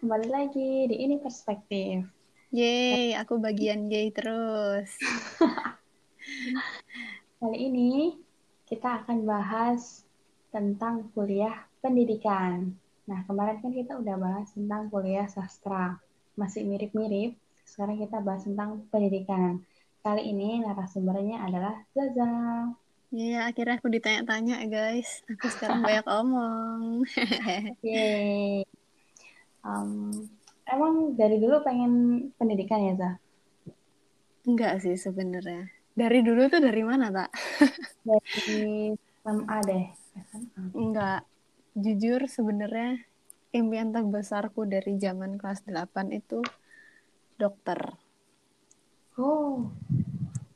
kembali lagi di ini perspektif. Yeay, aku bagian gay terus. Kali ini kita akan bahas tentang kuliah pendidikan. Nah, kemarin kan kita udah bahas tentang kuliah sastra. Masih mirip-mirip, sekarang kita bahas tentang pendidikan. Kali ini narasumbernya adalah Zaza. Iya, akhirnya aku ditanya-tanya guys. Aku sekarang banyak omong. Yeay. Um, emang dari dulu pengen pendidikan ya, Zah? Enggak sih sebenarnya. Dari dulu tuh dari mana, tak? dari SMA deh. SMA. Enggak. Jujur sebenarnya impian terbesarku dari zaman kelas 8 itu dokter. Oh.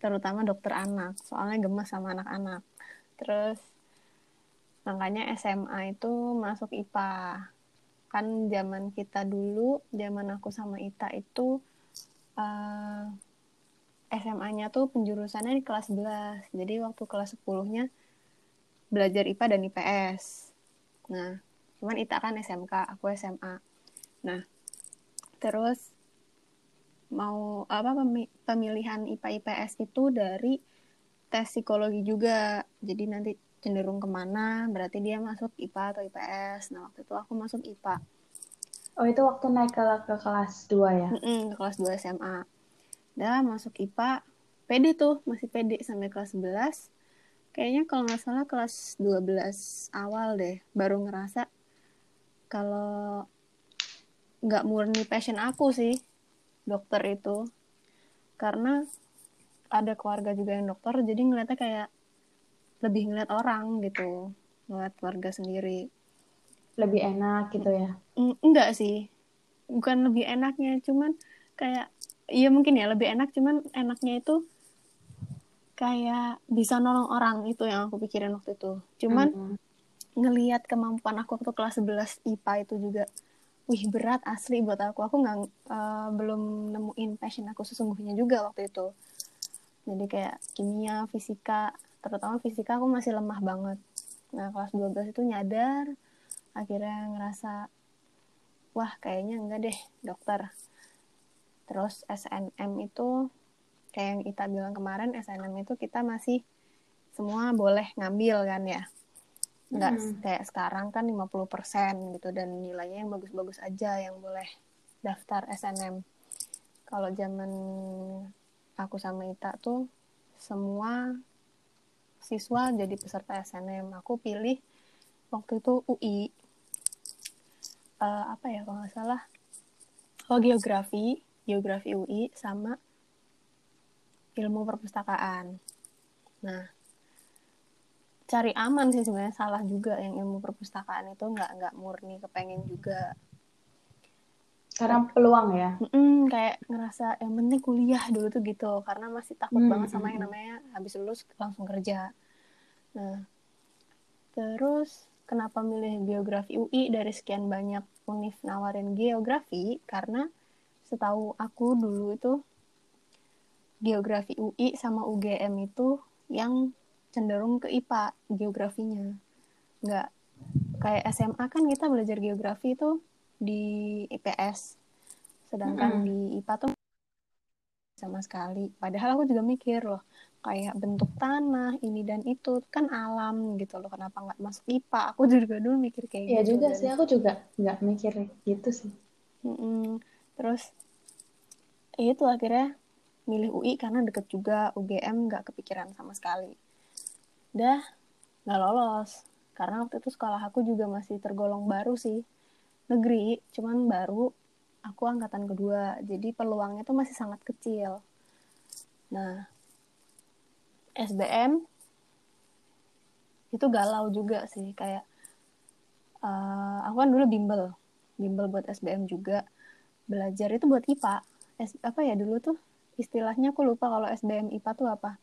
Terutama dokter anak, soalnya gemes sama anak-anak. Terus makanya SMA itu masuk IPA kan zaman kita dulu zaman aku sama Ita itu uh, eh, SMA-nya tuh penjurusannya di kelas 11 jadi waktu kelas 10-nya belajar IPA dan IPS nah cuman Ita kan SMK aku SMA nah terus mau apa pemilihan IPA IPS itu dari tes psikologi juga. Jadi nanti cenderung ke mana berarti dia masuk IPA atau IPS nah waktu itu aku masuk IPA oh itu waktu naik ke, ke kelas 2 ya? Mm -mm, ke kelas 2 SMA dah masuk IPA pede tuh masih pede sampai kelas 11 kayaknya kalau nggak salah kelas 12 awal deh baru ngerasa kalau nggak murni passion aku sih dokter itu. Karena ada keluarga juga yang dokter jadi ngeliatnya kayak lebih ngeliat orang gitu ngeliat keluarga sendiri lebih enak gitu ya? Mm, enggak sih. Bukan lebih enaknya cuman kayak iya mungkin ya lebih enak cuman enaknya itu kayak bisa nolong orang itu yang aku pikirin waktu itu. Cuman mm -hmm. ngelihat kemampuan aku waktu kelas 11 IPA itu juga wih berat asli buat aku. Aku nggak uh, belum nemuin passion aku sesungguhnya juga waktu itu. Jadi kayak kimia fisika terutama fisika aku masih lemah banget. Nah kelas 12 itu nyadar akhirnya ngerasa wah kayaknya enggak deh dokter terus SNM itu kayak yang Ita bilang kemarin SNM itu kita masih semua boleh ngambil kan ya nggak hmm. kayak sekarang kan 50% gitu dan nilainya yang bagus-bagus aja yang boleh daftar SNM kalau zaman aku sama Ita tuh semua siswa jadi peserta SNM. Aku pilih waktu itu UI. Uh, apa ya kalau nggak salah? Oh geografi, geografi UI sama ilmu perpustakaan. Nah, cari aman sih sebenarnya salah juga yang ilmu perpustakaan itu nggak nggak murni kepengen juga karena peluang ya mm kayak ngerasa yang penting kuliah dulu tuh gitu karena masih takut hmm. banget sama yang namanya habis lulus langsung kerja nah terus kenapa milih geografi UI dari sekian banyak univ nawarin geografi? Karena setahu aku dulu itu geografi UI sama UGM itu yang cenderung ke IPA geografinya. Nggak kayak SMA kan kita belajar geografi itu di IPS sedangkan mm-hmm. di IPA tuh sama sekali. Padahal aku juga mikir loh kayak bentuk tanah ini dan itu kan alam gitu loh. Kenapa nggak masuk IPA? Aku juga dulu mikir kayak ya gitu juga dan... sih aku juga nggak mikir gitu sih. Mm-mm. terus itu akhirnya milih UI karena deket juga UGM nggak kepikiran sama sekali. Dah nggak lolos. Karena waktu itu sekolah aku juga masih tergolong baru sih. Negeri cuman baru aku angkatan kedua. Jadi peluangnya tuh masih sangat kecil. Nah SBM itu galau juga sih kayak uh, aku kan dulu bimbel bimbel buat SBM juga belajar itu buat IPA S, apa ya dulu tuh istilahnya aku lupa kalau SBM IPA tuh apa.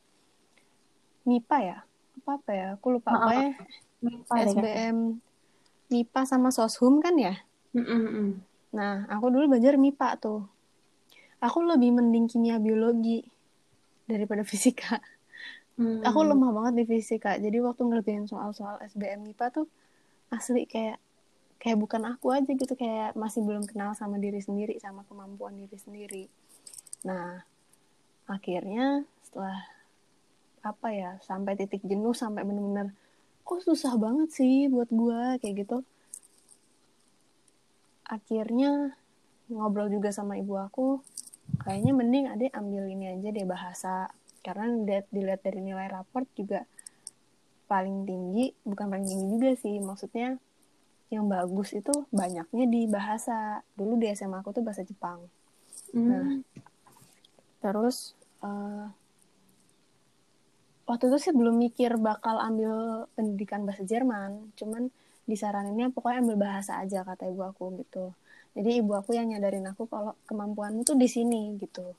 MIPA ya? Apa apa ya? Aku lupa apa ya SBM MIPA sama Soshum kan ya? Nah, aku dulu belajar MIPA tuh. Aku lebih mending kimia biologi daripada fisika. Hmm. Aku lemah banget di fisika. Jadi waktu ngerjain soal-soal SBM MIPA tuh asli kayak kayak bukan aku aja gitu kayak masih belum kenal sama diri sendiri sama kemampuan diri sendiri nah akhirnya setelah apa ya sampai titik jenuh sampai bener-bener kok susah banget sih buat gue kayak gitu akhirnya ngobrol juga sama ibu aku kayaknya mending adek ambil ini aja deh bahasa karena dilihat, dilihat dari nilai raport juga paling tinggi bukan paling tinggi juga sih. Maksudnya yang bagus itu banyaknya di bahasa. Dulu di SMA aku tuh bahasa Jepang. Hmm. nah terus uh, waktu itu sih belum mikir bakal ambil pendidikan bahasa Jerman. Cuman disaraninnya pokoknya ambil bahasa aja kata ibu aku gitu. Jadi ibu aku yang nyadarin aku kalau kemampuanmu tuh di sini gitu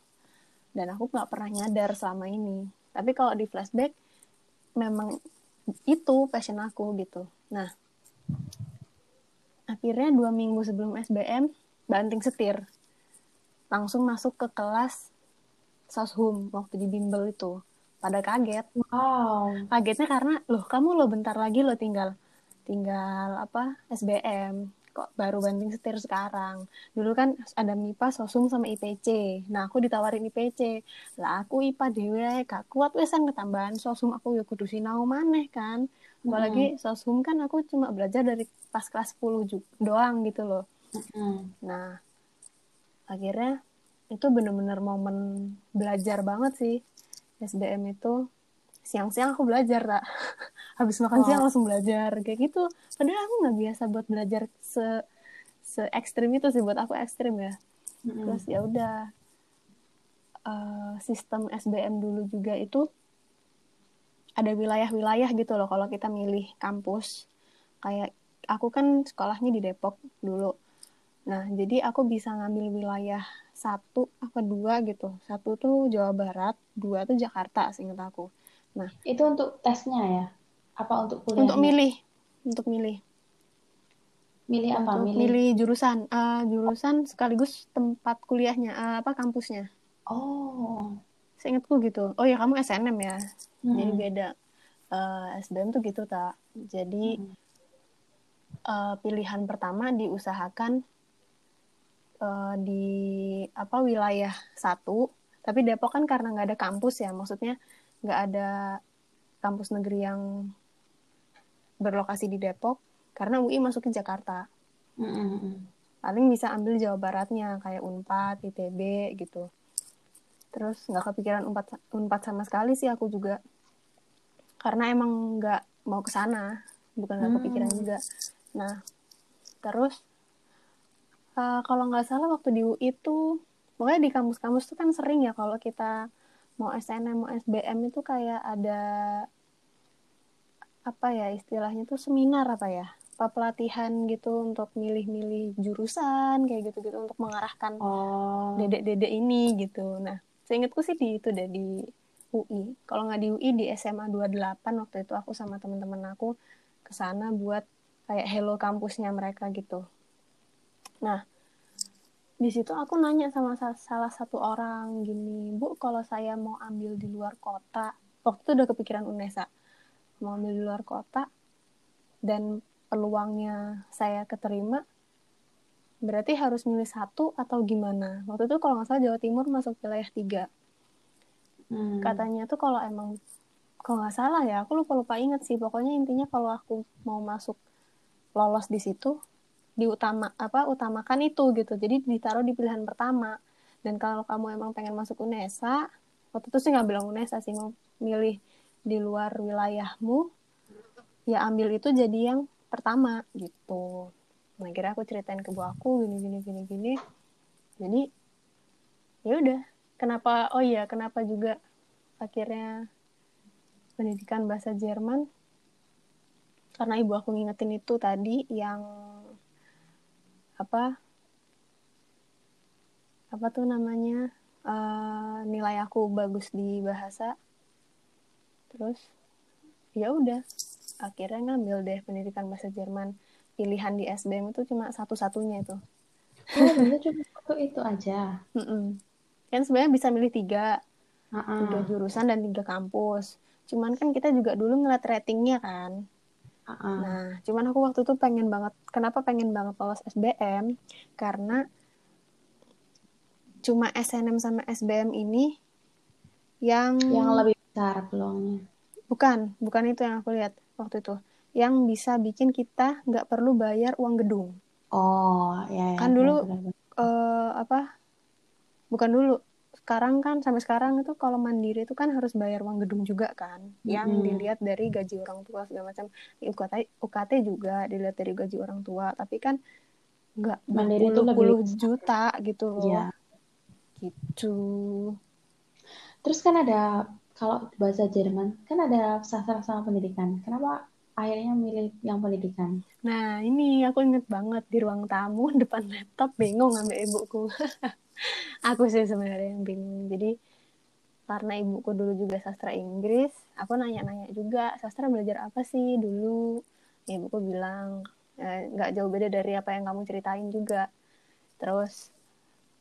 dan aku nggak pernah nyadar selama ini. Tapi kalau di flashback memang itu passion aku gitu. Nah akhirnya dua minggu sebelum SBM banting setir. Langsung masuk ke kelas soshum waktu di bimbel itu. Pada kaget. Wow. Kagetnya karena loh kamu lo bentar lagi lo tinggal tinggal apa SBM kok baru banting setir sekarang. Dulu kan ada MIPA sosum sama IPC nah aku ditawarin IPC lah aku IPA dewe gak kuat wesan ketambahan sosum. Aku ya kudu sinau maneh kan. Apalagi sosum kan aku cuma belajar dari pas kelas 10 juga, doang gitu loh. Hmm. nah akhirnya itu bener-bener momen belajar banget sih SBM itu siang-siang aku belajar tak habis makan Wow. siang langsung belajar kayak gitu. Padahal aku nggak biasa buat belajar se se ekstrim itu sih buat aku ekstrim ya. Hmm. terus ya udah eh, sistem SBM dulu juga itu ada wilayah-wilayah gitu loh kalau kita milih kampus. Kayak aku kan sekolahnya di Depok dulu. Nah jadi aku bisa ngambil wilayah satu apa dua gitu. Satu tuh Jawa Barat dua tuh Jakarta seingat aku itu untuk tesnya ya? Apa untuk kuliah untuk milih untuk milih. Milih apa? Untuk milih, milih jurusan Eh, jurusan sekaligus tempat kuliahnya eh, apa kampusnya. Oh. Seingatku gitu. Oh ya kamu SNM ya? Hmm. jadi beda. Eh, SBM tuh gitu tak jadi Hmm. eh, pilihan pertama diusahakan eh, di apa wilayah satu. Tapi Depok kan karena nggak ada kampus ya. Maksudnya nggak ada kampus negeri yang berlokasi di Depok karena UI masuk ke Jakarta Hmm, hmm, hmm. paling bisa ambil Jawa Baratnya kayak Unpad, ITB gitu. Terus nggak kepikiran Unpad, Unpad sama sekali sih aku juga. Karena emang nggak mau ke sana, bukan nggak kepikiran juga. Nah, terus eh, kalau nggak salah waktu di UI itu, pokoknya di kampus-kampus tuh kan sering ya kalau kita mau SNM, mau SBM itu kayak ada apa ya istilahnya tuh seminar apa ya apa pelatihan gitu untuk milih-milih jurusan kayak gitu-gitu untuk mengarahkan oh dedek-dedek ini gitu. Nah, seingatku sih di itu deh di UI. Kalau nggak di UI di SMA 28 waktu itu aku sama teman-teman aku ke sana buat kayak hello kampusnya mereka gitu. Nah, di situ aku nanya sama sa- salah satu orang gini, Bu, kalau saya mau ambil di luar kota, waktu itu udah kepikiran UNESA, mau ambil di luar kota dan peluangnya saya keterima, berarti harus milih satu atau gimana? Waktu itu kalau nggak salah Jawa Timur masuk wilayah tiga. Hmm. Katanya tuh kalau emang kalau nggak salah ya, aku lupa lupa inget sih. Pokoknya intinya kalau aku mau masuk lolos di situ, diutama apa utamakan itu gitu. Jadi ditaruh di pilihan pertama. Dan kalau kamu emang pengen masuk UNESA, waktu itu sih nggak bilang UNESA sih mau milih di luar wilayahmu, ya ambil itu jadi yang pertama gitu. Nah, akhirnya aku ceritain ke bu aku gini gini gini gini. Jadi ya udah, kenapa oh iya, kenapa juga akhirnya pendidikan bahasa Jerman karena ibu aku ngingetin itu tadi yang apa? Apa tuh namanya? Eh, nilai aku bagus di bahasa. Terus ya udah. Akhirnya ngambil deh pendidikan bahasa Jerman. Pilihan di SBM itu cuma satu-satunya itu. Oh cuma satu itu aja? Kan sebenarnya bisa milih tiga. Ah, tiga ah. jurusan dan tiga kampus. Cuman kan kita juga dulu ngeliat ratingnya kan Uh-uh. Nah, cuman aku waktu itu pengen banget, kenapa pengen banget lolos SBM? Karena cuma SNM sama SBM ini yang yang lebih besar peluangnya. bukan, bukan itu yang aku lihat waktu itu. Yang bisa bikin kita nggak perlu bayar uang gedung. Oh, ya. ya Kan dulu benar-benar. eh, apa? Bukan dulu. Sekarang kan sampai sekarang itu kalau mandiri itu kan harus bayar uang gedung juga kan, yang Mm-mm. dilihat dari gaji orang tua segala macam. UKT UKT juga dilihat dari gaji orang tua, tapi kan nggak Mandiri itu lebih juta gitu loh. Iya. Gitu. Terus kan ada kalau bahasa Jerman kan ada sastra sama pendidikan. Kenapa akhirnya milih yang pendidikan? Nah, ini aku inget banget di ruang tamu depan laptop bingung sama ibuku. aku sih sebenarnya yang bingung. Jadi karena ibuku dulu juga sastra Inggris, aku nanya-nanya juga sastra belajar apa sih dulu. Ibuku bilang "Eh, nggak jauh beda dari apa yang kamu ceritain juga. Terus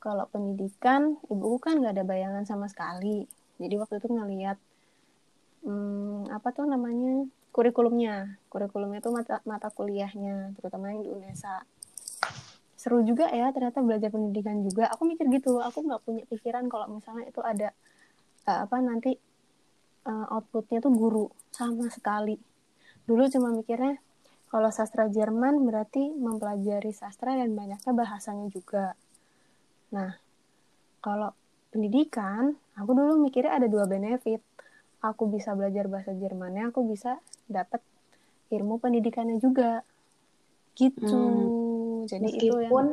kalau pendidikan, ibuku kan nggak ada bayangan sama sekali. Jadi waktu itu ngeliat hmm, apa tuh namanya kurikulumnya kurikulumnya itu mata mata kuliahnya terutama yang di UNESA seru juga ya ternyata belajar pendidikan juga. Aku mikir gitu aku nggak punya pikiran kalau misalnya itu ada eh, apa nanti eh, outputnya tuh guru sama sekali. Dulu cuma mikirnya kalau sastra Jerman berarti mempelajari sastra dan banyaknya bahasanya juga. Nah kalau pendidikan aku dulu mikirnya ada dua benefit. Aku bisa belajar bahasa Jermannya aku bisa dapat ilmu pendidikannya juga. Gitu jadi itu yang Meskipun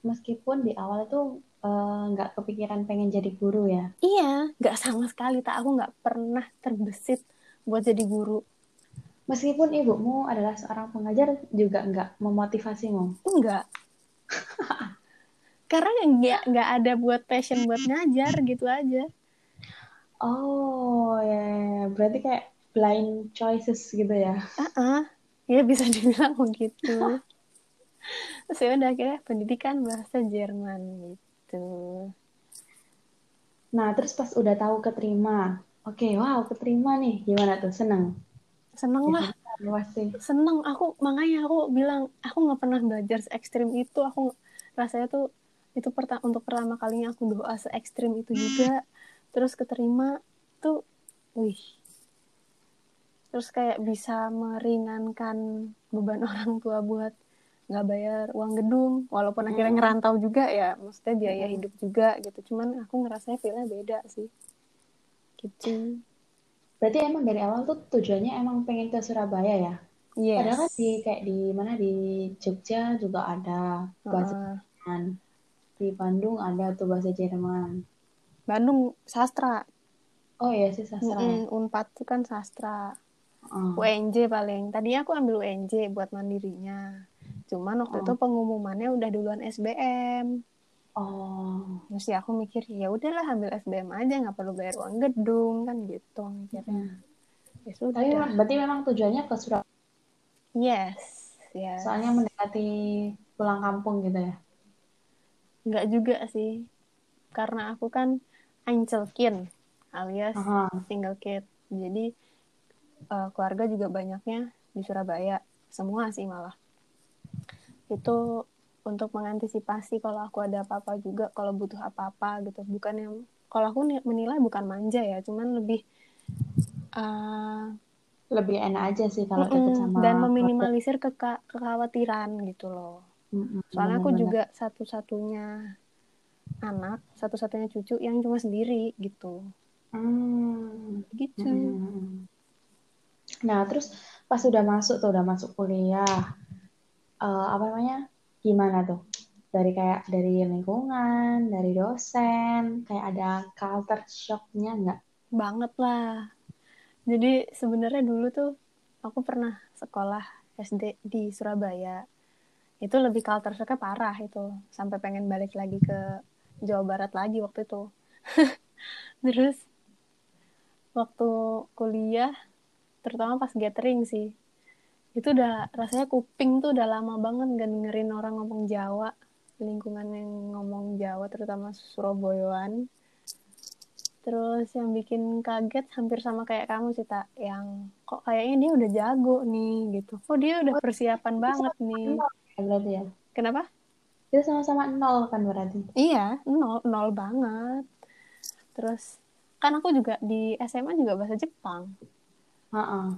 meskipun di awal tuh eh, nggak kepikiran pengen jadi guru ya. iya nggak sama sekali tak aku nggak pernah terbesit buat jadi guru Meskipun ibumu adalah seorang pengajar juga nggak memotivasimu. enggak karena nggak nggak ada buat passion buat ngajar gitu aja Oh ya, ya, ya. berarti kayak blind choices gitu ya. ah ya bisa dibilang begitu terus ya udah akhirnya pendidikan bahasa Jerman gitu. Nah, terus pas udah tahu keterima, oke, wow, keterima nih, gimana tuh? Seneng? seneng lah. Ya, pasti. seneng. Aku makanya aku bilang aku nggak pernah belajar se ekstrim itu. Aku rasanya tuh itu perta untuk pertama kalinya aku doa se ekstrim itu juga. Terus keterima tuh wih. Terus kayak bisa meringankan beban orang tua buat nggak bayar uang gedung walaupun akhirnya Hmm. ngerantau juga ya maksudnya biaya Hmm. hidup juga gitu cuman aku ngerasanya feelnya beda sih gitu Berarti emang dari awal tuh tujuannya emang pengen ke Surabaya ya? Padahal kan yes di kayak di mana di Jogja juga ada bahasa Heeh. Jerman. Di Bandung ada tuh bahasa Jerman. Bandung sastra Oh iya sih sastra ya. Mm-mm, Unpad tuh kan sastra Heeh. UNJ paling tadinya aku ambil UNJ buat mandirinya cuman waktu Oh. itu pengumumannya udah duluan SBM Oh. terus ya aku mikir ya udahlah ambil SBM aja nggak perlu bayar uang gedung kan gitu mikirnya Hmm. ya sudah Tapi memang- berarti memang tujuannya ke Surabaya. yes yes Soalnya mendekati pulang kampung gitu ya. nggak juga sih karena aku kan Einzelkind alias Aha. single kid jadi eh, keluarga juga banyaknya di Surabaya semua sih malah itu untuk mengantisipasi kalau aku ada apa-apa juga kalau butuh apa-apa gitu. Bukan yang kalau aku ni- menilai bukan manja ya cuman lebih eh, Lebih enak aja sih kalau mm-mm, deket sama dan meminimalisir keka- kekhawatiran gitu loh. Mm-mm, soalnya aku juga satu-satunya anak satu-satunya cucu yang cuma sendiri gitu. Hmm. gitu. Mm-mm. Nah, terus pas udah masuk tuh, udah masuk kuliah, eh, apa namanya? Gimana tuh? Dari kayak dari lingkungan, dari dosen, kayak ada culture shock-nya nggak? banget lah jadi sebenarnya dulu tuh aku pernah sekolah SD di Surabaya itu lebih culture shocknya parah itu sampai pengen balik lagi ke Jawa Barat lagi waktu itu terus waktu kuliah terutama pas gathering sih itu udah rasanya kuping tuh udah lama banget gak dengerin orang ngomong Jawa. Lingkungan yang ngomong Jawa terutama Surabayaan terus yang bikin kaget hampir sama kayak kamu sih tak yang kok kayaknya dia udah jago nih gitu. Kok dia udah persiapan oh, banget nih. ya, berarti ya? Kenapa? Dia sama-sama nol kan berarti? Iya nol nol banget. Terus kan aku juga di SMA juga bahasa Jepang. Uh -uh.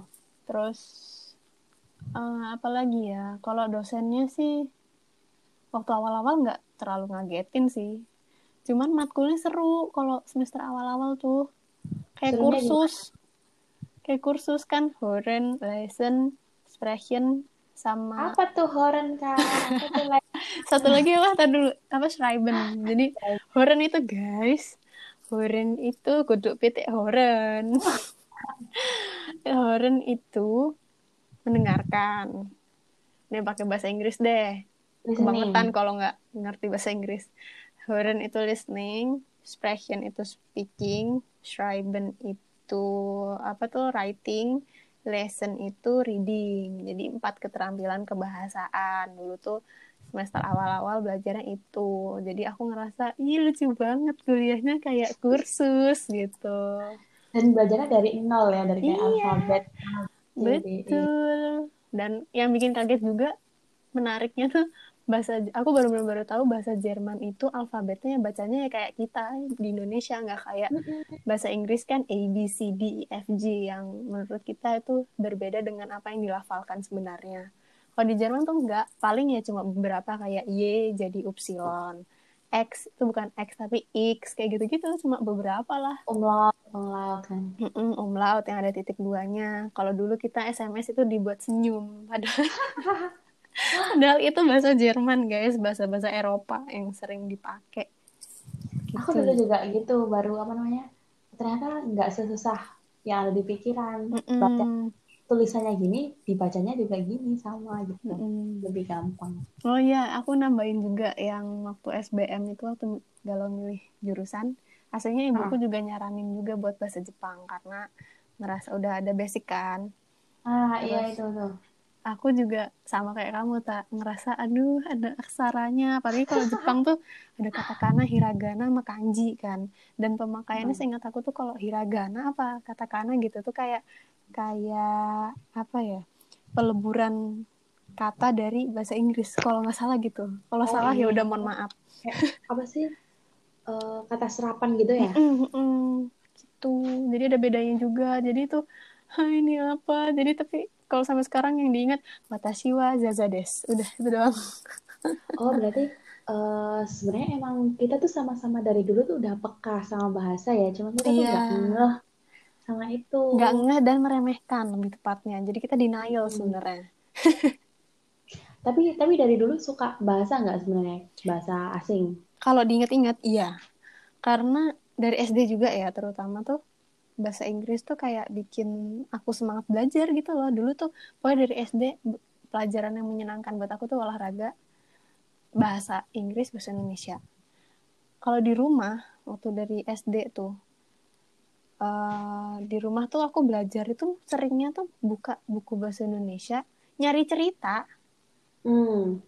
terus uh, apalagi ya kalau dosennya sih waktu awal-awal nggak terlalu ngagetin sih. Cuman matkulnya seru kalau semester awal-awal tuh. Kayak Serunya kursus. Gimana? kayak kursus kan Horen lesson expression sama apa tuh Horen kak? Satu lagi lah tadi dulu. Apa Schreiben? Jadi Horen itu guys Horen itu kuduk pitik Horen Horen itu mendengarkan ini pakai bahasa Inggris deh kebangetan kalau nggak ngerti bahasa Inggris Hören itu listening, Sprechen itu speaking, Schreiben itu apa tuh writing, lesson itu reading. Jadi empat keterampilan kebahasaan. Dulu tuh semester awal-awal belajarnya itu. Jadi aku ngerasa, ih lucu banget kuliahnya kayak kursus gitu. Dan belajarnya dari nol ya, dari kayak iya, alfabet. Betul. Dan yang bikin kaget juga menariknya tuh bahasa aku baru baru, baru tahu bahasa Jerman itu alfabetnya bacanya ya kayak kita di Indonesia nggak kayak bahasa Inggris kan A B C D E F G yang menurut kita itu berbeda dengan apa yang dilafalkan sebenarnya. Kalau di Jerman tuh nggak, paling ya cuma beberapa kayak Y jadi upsilon, X itu bukan X tapi X kayak gitu-gitu cuma beberapa lah. Umlaut, umlaut kan. Umlaut yang ada titik duanya. Kalau dulu kita SMS itu dibuat senyum padahal Padahal itu bahasa Jerman guys, bahasa-bahasa Eropa yang sering dipakai. Gitu. Aku dulu juga gitu, baru apa namanya? Ternyata nggak sesusah yang ada di pikiran. Mm -mm. Tulisannya gini, dibacanya juga gini sama gitu. Mm. Lebih gampang. Oh iya, aku nambahin juga yang waktu SBM itu waktu galau milih jurusan. Aslinya ibuku ah. juga nyaranin juga buat bahasa Jepang karena ngerasa udah ada basic kan. Ah iya, Terus, iya itu tuh aku juga sama kayak kamu tak ngerasa aduh ada aksaranya apalagi kalau Jepang tuh ada katakana hiragana sama kanji kan dan pemakaiannya hmm. seingat aku tuh kalau hiragana apa katakana gitu tuh kayak kayak apa ya peleburan kata dari bahasa Inggris kalau nggak salah gitu. Kalau oh, salah ya iya. udah mohon maaf. Apa sih uh, kata serapan gitu ya? Mm -mm, gitu. Jadi ada bedanya juga. Jadi tuh ini apa? Jadi tapi kalau sampai sekarang yang diingat Watashi wa Zazades. Udah itu doang. Oh berarti uh, sebenarnya emang kita tuh sama-sama dari dulu tuh udah peka sama bahasa ya. Cuma kita yeah. tuh nggak iya. ngeh sama itu. Nggak ngeh dan meremehkan lebih tepatnya. Jadi kita denial hmm. sebenarnya. Tapi tapi dari dulu suka bahasa nggak sebenarnya? Bahasa asing. Kalau diingat-ingat iya. Karena dari SD juga ya terutama tuh bahasa Inggris tuh kayak bikin aku semangat belajar gitu loh. Dulu tuh pokoknya dari SD pelajaran yang menyenangkan buat aku tuh olahraga bahasa Inggris bahasa Indonesia. Kalau di rumah waktu dari SD tuh uh, di rumah tuh aku belajar itu seringnya tuh buka buku bahasa Indonesia nyari cerita. Hmm.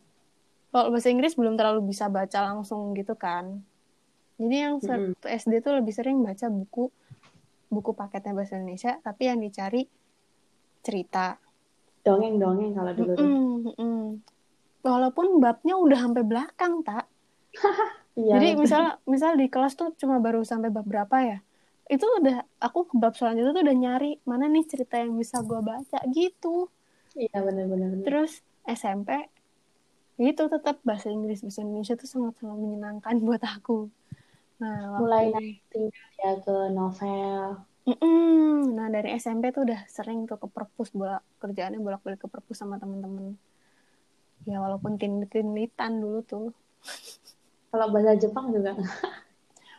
kalau bahasa Inggris belum terlalu bisa baca langsung gitu kan. Jadi yang hmm. SD tuh lebih sering baca buku buku paketnya bahasa Indonesia tapi yang dicari cerita. Dongeng-dongeng kalau dulu tuh. Mm -mm. walaupun babnya udah sampai belakang tak iya, jadi misal misal di kelas tuh cuma baru sampai bab berapa ya itu udah aku ke bab selanjutnya tuh udah nyari mana nih cerita yang bisa gue baca gitu iya benar-benar terus SMP itu tetap bahasa Inggris bahasa Indonesia tuh sangat sangat menyenangkan buat aku Nah, mulai naik tingkat ya ke novel. Mm-mm. Nah dari SMP tuh udah sering tuh ke perpus bolak kerjaannya bolak balik ke perpus sama temen-temen. Ya walaupun tin-tinitan dulu tuh. Kalau bahasa Jepang juga.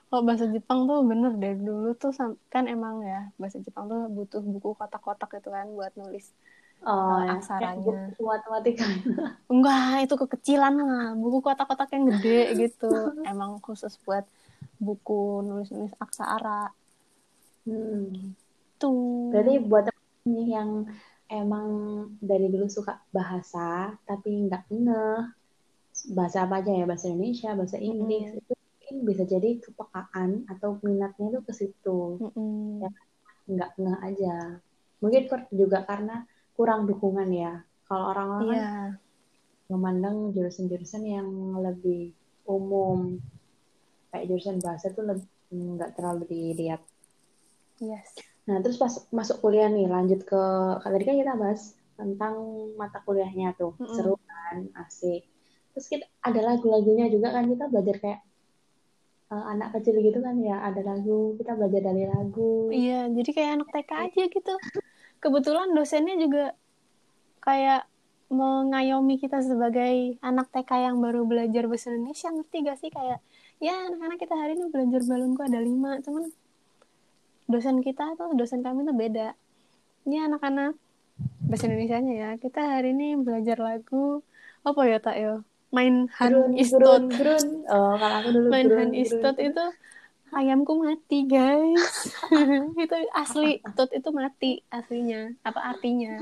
Kalau bahasa Jepang tuh bener dari dulu tuh kan emang ya bahasa Jepang tuh butuh buku kotak-kotak itu kan buat nulis oh, uh, aksaranya. Matematika. Enggak, itu kekecilan lah. Buku kotak-kotak yang gede gitu. Emang khusus buat buku nulis-nulis aksara. Hmm. Tuh. Berarti buat yang emang dari dulu suka bahasa tapi nggak ngeh bahasa apa aja ya bahasa Indonesia bahasa Inggris hmm. itu mungkin bisa jadi kepekaan atau minatnya itu ke situ. Mm -mm. ya nggak nggak aja. Mungkin juga karena kurang dukungan ya. Kalau orang-orang kan memandang jurusan-jurusan yang lebih umum. Kayak jurusan bahasa tuh lebih nggak terlalu dilihat. Yes. Nah, terus pas masuk kuliah nih, lanjut ke tadi kan kita bahas tentang mata kuliahnya tuh, Mm-mm. seru kan, asik. Terus kita ada lagu-lagunya juga kan? Kita belajar kayak eh, anak kecil gitu kan ya, ada lagu, kita belajar dari lagu. Iya, jadi kayak anak TK aja gitu. Kebetulan dosennya juga kayak mengayomi kita sebagai anak TK yang baru belajar bahasa Indonesia, ngerti gak sih? Kayak, ya anak-anak kita hari ini belajar balonku ada lima, cuman dosen kita tuh, dosen kami tuh beda. Ini anak-anak bahasa Indonesia-nya ya, kita hari ini belajar lagu, apa ya tak yo? Main Han Istot. Oh, kalau aku dulu Main grun, Han. Istot itu ayamku mati guys. Itu asli tot itu mati aslinya. Apa artinya?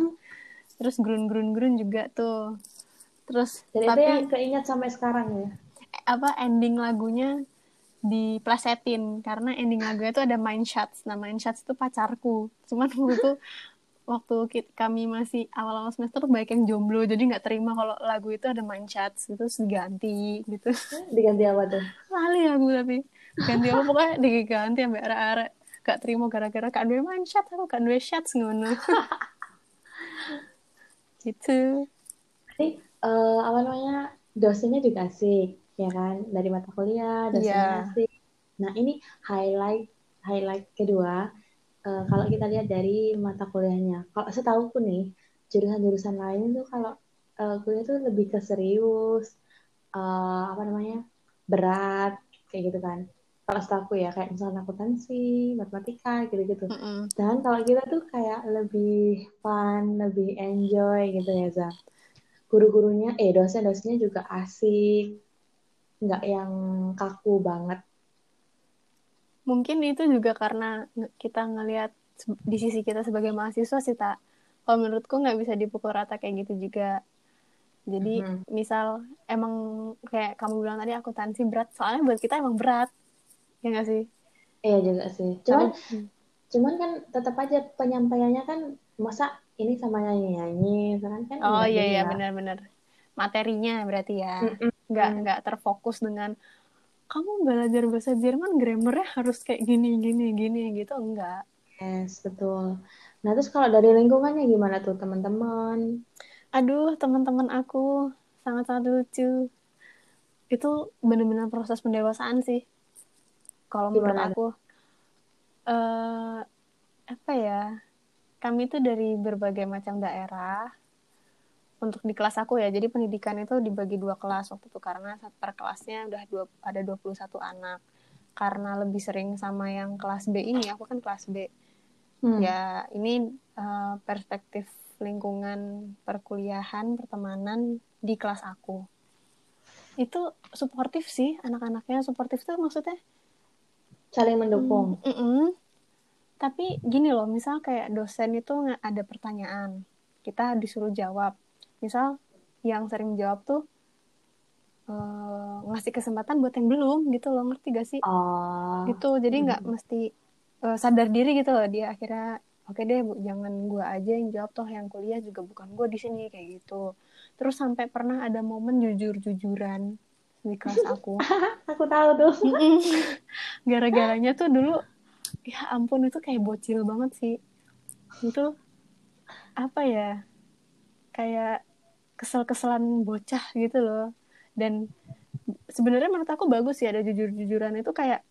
Terus grun grun grun juga tuh. Terus itu tapi yang keinget sampai sekarang ya. apa ending lagunya diplesetin. Karena ending lagunya itu ada Mind Shots. Nah Mind Shots itu pacarku. Cuman waktu itu waktu ki- kami masih awal-awal semester tuh banyak yang jomblo jadi nggak terima kalau lagu itu ada Mind Shots gitu terus diganti gitu Diganti apa tuh? lali aku tapi ganti apa pokoknya diganti sampai arek-arek gak terima gara-gara gak duwe Mind Shots aku gak duwe shots ngono gitu Jadi eh, apa namanya dosennya juga asik, ya kan? Dari mata kuliah, dosennya Iya. asik. Nah ini highlight highlight kedua. Eh, kalau kita lihat dari mata kuliahnya, kalau setahuku nih jurusan-jurusan lain tuh kalau eh, kuliah tuh lebih ke serius, eh, apa namanya berat kayak gitu kan. Kalau setahuku ya kayak misalnya akuntansi, matematika gitu-gitu. Mm-mm. Dan kalau kita tuh kayak lebih fun, lebih enjoy gitu ya, Za. Guru-gurunya, eh dosen-dosennya juga asik, nggak yang kaku banget. Mungkin itu juga karena kita ngelihat di sisi kita sebagai mahasiswa sih tak kalau menurutku nggak bisa dipukul rata kayak gitu juga. Jadi Mhm. misal emang kayak kamu bilang tadi akuntansi berat soalnya buat kita emang berat. Ya nggak sih? Iya juga sih. Cuman, Tapi- cuman kan tetap aja penyampaiannya kan masa ini sama nyanyi-nyanyi, kan kan oh iya iya benar-benar. Materinya berarti ya. Nggak nggak terfokus dengan kamu belajar bahasa Jerman grammarnya harus kayak gini gini gini gitu enggak Yes, betul. Nah, terus kalau dari lingkungannya gimana tuh teman-teman? aduh teman-teman aku sangat-sangat lucu itu benar-benar proses pendewasaan sih kalau menurut aku eh apa ya kami itu dari berbagai macam daerah untuk di kelas aku ya jadi pendidikan itu dibagi dua kelas waktu itu karena per kelasnya udah dua, ada 21 anak karena lebih sering sama yang kelas B ini aku kan kelas B Hmm. ya ini eh, perspektif lingkungan perkuliahan pertemanan di kelas aku itu suportif sih anak-anaknya suportif tuh maksudnya Saling mendukung. mm, mm-mm. tapi gini loh misal kayak dosen itu nggak ada pertanyaan kita disuruh jawab misal yang sering jawab tuh eh, ngasih kesempatan buat yang belum gitu loh ngerti gak sih? Oh. gitu jadi nggak mesti eh, sadar diri gitu loh dia akhirnya oke deh bu jangan gua aja yang jawab toh yang kuliah juga bukan gua di sini kayak gitu. Terus sampai pernah ada momen jujur jujuran di kelas aku. Aku tahu tuh. Gara-garanya tuh dulu ya ampun itu kayak bocil banget sih. Itu apa ya kayak kesel-keselan bocah gitu loh. Dan sebenarnya menurut aku bagus sih ada jujur-jujuran itu kayak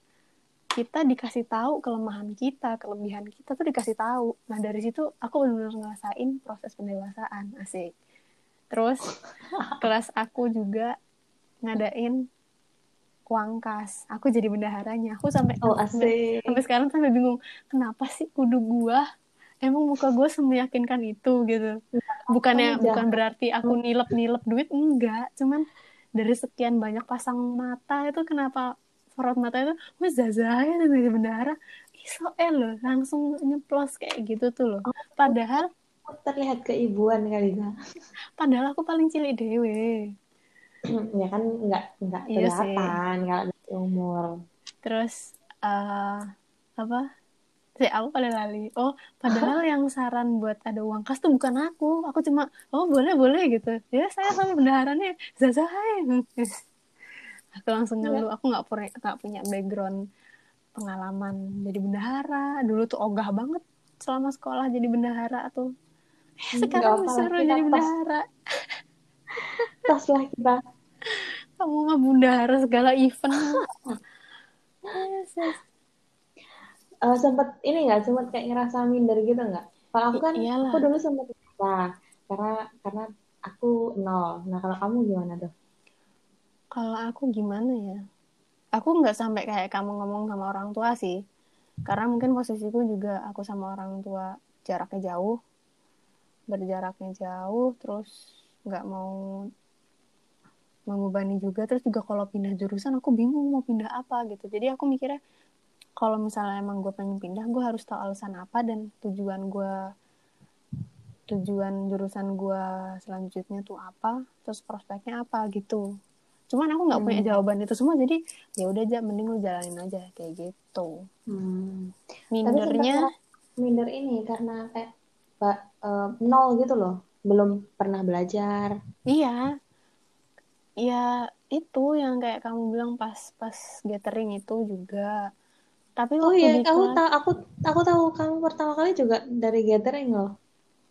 kita dikasih tahu kelemahan kita kelebihan kita tuh dikasih tahu. Nah dari situ aku benar-benar ngerasain proses pendewasaan asik. Terus kelas aku juga ngadain uang kas aku jadi bendaharanya. Aku sampai Oh, sampai, asik. sampai sekarang sampai bingung kenapa sih kudu gua emang muka gue semeyakinkan itu gitu. Bukannya kamu bukan jahat. berarti aku nilep nilep duit enggak. Cuman dari sekian banyak pasang mata itu kenapa sorot mata itu gue zazah ya jadi bendahara. Iso eh loh langsung nyeplos kayak gitu tuh loh. Padahal Terlihat keibuan kali Za. padahal aku paling cilik dewe. Ya kan nggak nggak Iya kelihatan kalau dari umur. terus eh apa sih aku pada lali. Oh padahal yang saran buat ada uang kas tuh bukan aku. Aku cuma oh boleh boleh gitu. Ya saya sama bendaharanya Zaza hai. Aku langsung ngeluh. Aku nggak punya nggak punya background pengalaman jadi bendahara. Dulu tuh ogah banget selama sekolah jadi bendahara tuh. Eh, Nggak sekarang apa-apa, disuruh jadi bendahara. Tos lah kita. kamu mah bendahara segala event. Yes, yes. Eh, sempet ini nggak sempet kayak ngerasa minder gitu nggak? Kalau aku kan, iyalah. aku dulu sempet ngerasa karena karena aku nol. Nah kalau kamu gimana tuh? Kalau aku gimana ya? Aku nggak sampai kayak kamu ngomong sama orang tua sih. Karena mungkin posisiku juga aku sama orang tua jaraknya jauh. Berjaraknya jauh, terus nggak mau membebani juga. Terus juga kalau pindah jurusan aku bingung mau pindah apa gitu. Jadi aku mikirnya kalau misalnya emang gue pengen pindah, gue harus tahu alasan apa dan tujuan gue tujuan jurusan gue selanjutnya tuh apa, terus prospeknya apa gitu cuman aku nggak punya Hmm. jawaban itu semua jadi ya udah aja mending lu jalanin aja kayak gitu Hmm. Mindernya minder ini karena kayak eh, nol gitu loh, belum pernah belajar. iya ya itu yang kayak kamu bilang pas pas gathering itu juga tapi Oh iya, di aku kelas tahu aku aku tahu kamu pertama kali juga dari gathering loh.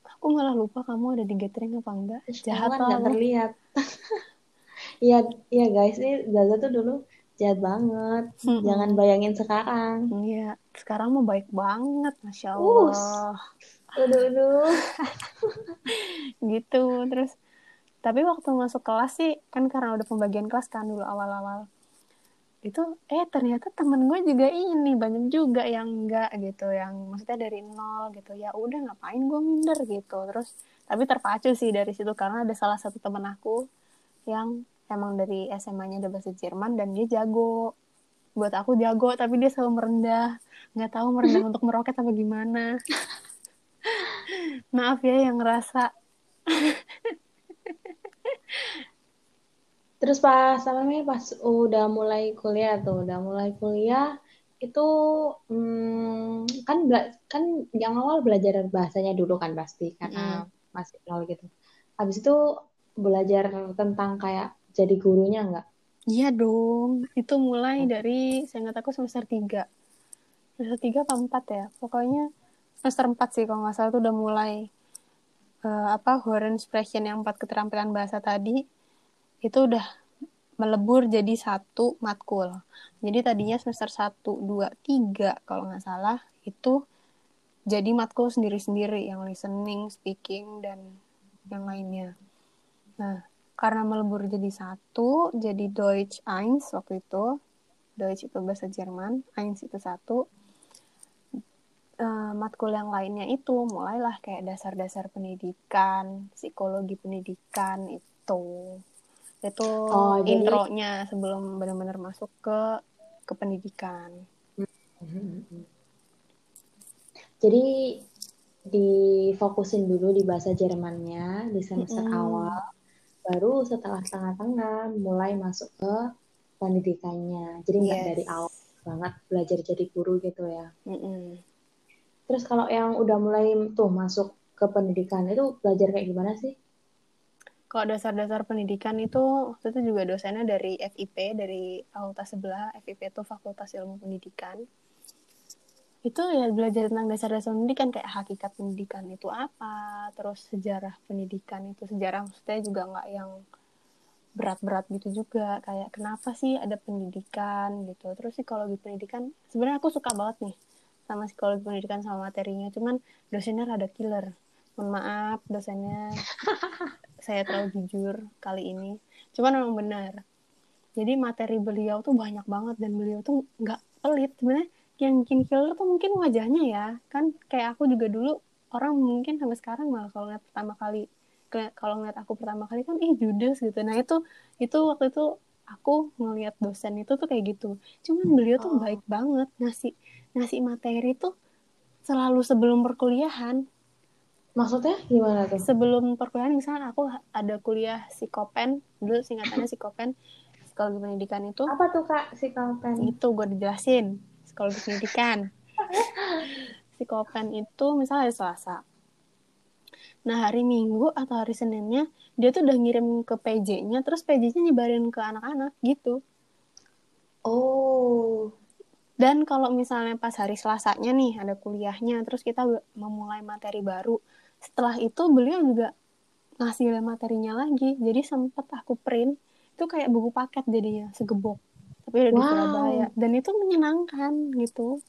aku malah lupa kamu ada di gathering apa enggak jahat kamu kan terlihat. Iya, iya guys, ini Zaza tuh dulu jahat banget. Mm-mm. Jangan bayangin sekarang. iya sekarang mau baik banget masya allah Aduh, aduh. gitu terus tapi waktu masuk kelas sih kan karena udah pembagian kelas kan dulu awal-awal itu eh ternyata temen gue juga ini banyak juga yang enggak gitu yang maksudnya dari nol gitu. Ya udah ngapain gue minder gitu. Terus tapi terpacu sih dari situ karena ada salah satu temen aku yang emang dari SMA-nya ada bahasa Jerman dan dia jago. Buat aku jago tapi dia selalu merendah. Nggak tahu merendah untuk meroket apa gimana. Maaf ya yang ngerasa Terus pas apa namanya pas udah mulai kuliah tuh, udah mulai kuliah itu hmm, kan kan yang awal belajar bahasanya dulu kan pasti karena masih nol gitu. Habis itu belajar tentang kayak jadi gurunya nggak? Iya dong, itu mulai dari saya ingat aku semester 3. Semester 3 apa 4 ya? Pokoknya semester 4 sih kalau nggak salah itu udah mulai eh, apa Horensprechen yang empat keterampilan bahasa tadi itu udah melebur jadi satu matkul. Jadi tadinya semester 1, 2, 3 kalau nggak salah itu jadi matkul sendiri-sendiri yang listening, speaking, dan yang lainnya. Nah, karena melebur jadi satu, jadi Deutsch 1 waktu itu. Deutsch itu bahasa Jerman, 1 itu satu. Eh, matkul yang lainnya itu mulailah kayak dasar-dasar pendidikan, psikologi pendidikan itu. Itu Oh, jadi- intronya sebelum benar-benar masuk ke ke pendidikan. Jadi difokusin dulu di bahasa Jermannya di semester Mm-mm. awal, baru setelah tengah-tengah mulai masuk ke pendidikannya. Jadi nggak Yes. dari awal banget belajar jadi guru gitu ya. Mm-mm. Terus kalau yang udah mulai tuh masuk ke pendidikan itu belajar kayak gimana sih? Kalau dasar-dasar pendidikan itu waktu itu juga dosennya dari FIP, dari fakultas sebelah. FIP itu Fakultas Ilmu Pendidikan. Itu ya belajar tentang dasar-dasar pendidikan kayak hakikat pendidikan itu apa, terus sejarah pendidikan itu sejarah maksudnya juga nggak yang berat-berat gitu juga kayak kenapa sih ada pendidikan gitu. Terus psikologi pendidikan sebenarnya aku suka banget nih sama psikologi pendidikan sama materinya, cuman dosennya rada killer. Mohon maaf dosennya saya terlalu jujur kali ini. Cuman memang benar. Jadi materi beliau tuh banyak banget dan beliau tuh nggak pelit. Sebenarnya yang bikin killer tuh mungkin wajahnya ya. Kan kayak aku juga dulu orang mungkin sampai sekarang malah kalau ngeliat pertama kali kalau ngeliat aku pertama kali kan ih judes gitu. Nah itu itu waktu itu aku ngeliat dosen itu tuh kayak gitu. Cuman beliau tuh Oh. baik banget ngasih ngasih materi tuh selalu sebelum perkuliahan Maksudnya gimana tuh? Sebelum perkuliahan misalnya aku ada kuliah psikopen, dulu singkatannya psikopen, psikologi pendidikan itu. Apa tuh kak psikopen? Itu gue dijelasin, psikologi pendidikan. psikopen itu misalnya hari Selasa. Nah hari Minggu atau hari Seninnya dia tuh udah ngirim ke PJ-nya, terus PJ-nya nyebarin ke anak-anak gitu. Oh. Dan kalau misalnya pas hari Selasanya nih ada kuliahnya, terus kita memulai materi baru, setelah itu beliau juga ngasih materinya lagi. Jadi sempat aku print. Itu kayak buku paket jadinya segebok. Tapi udah wow. di Surabaya. Dan itu menyenangkan gitu.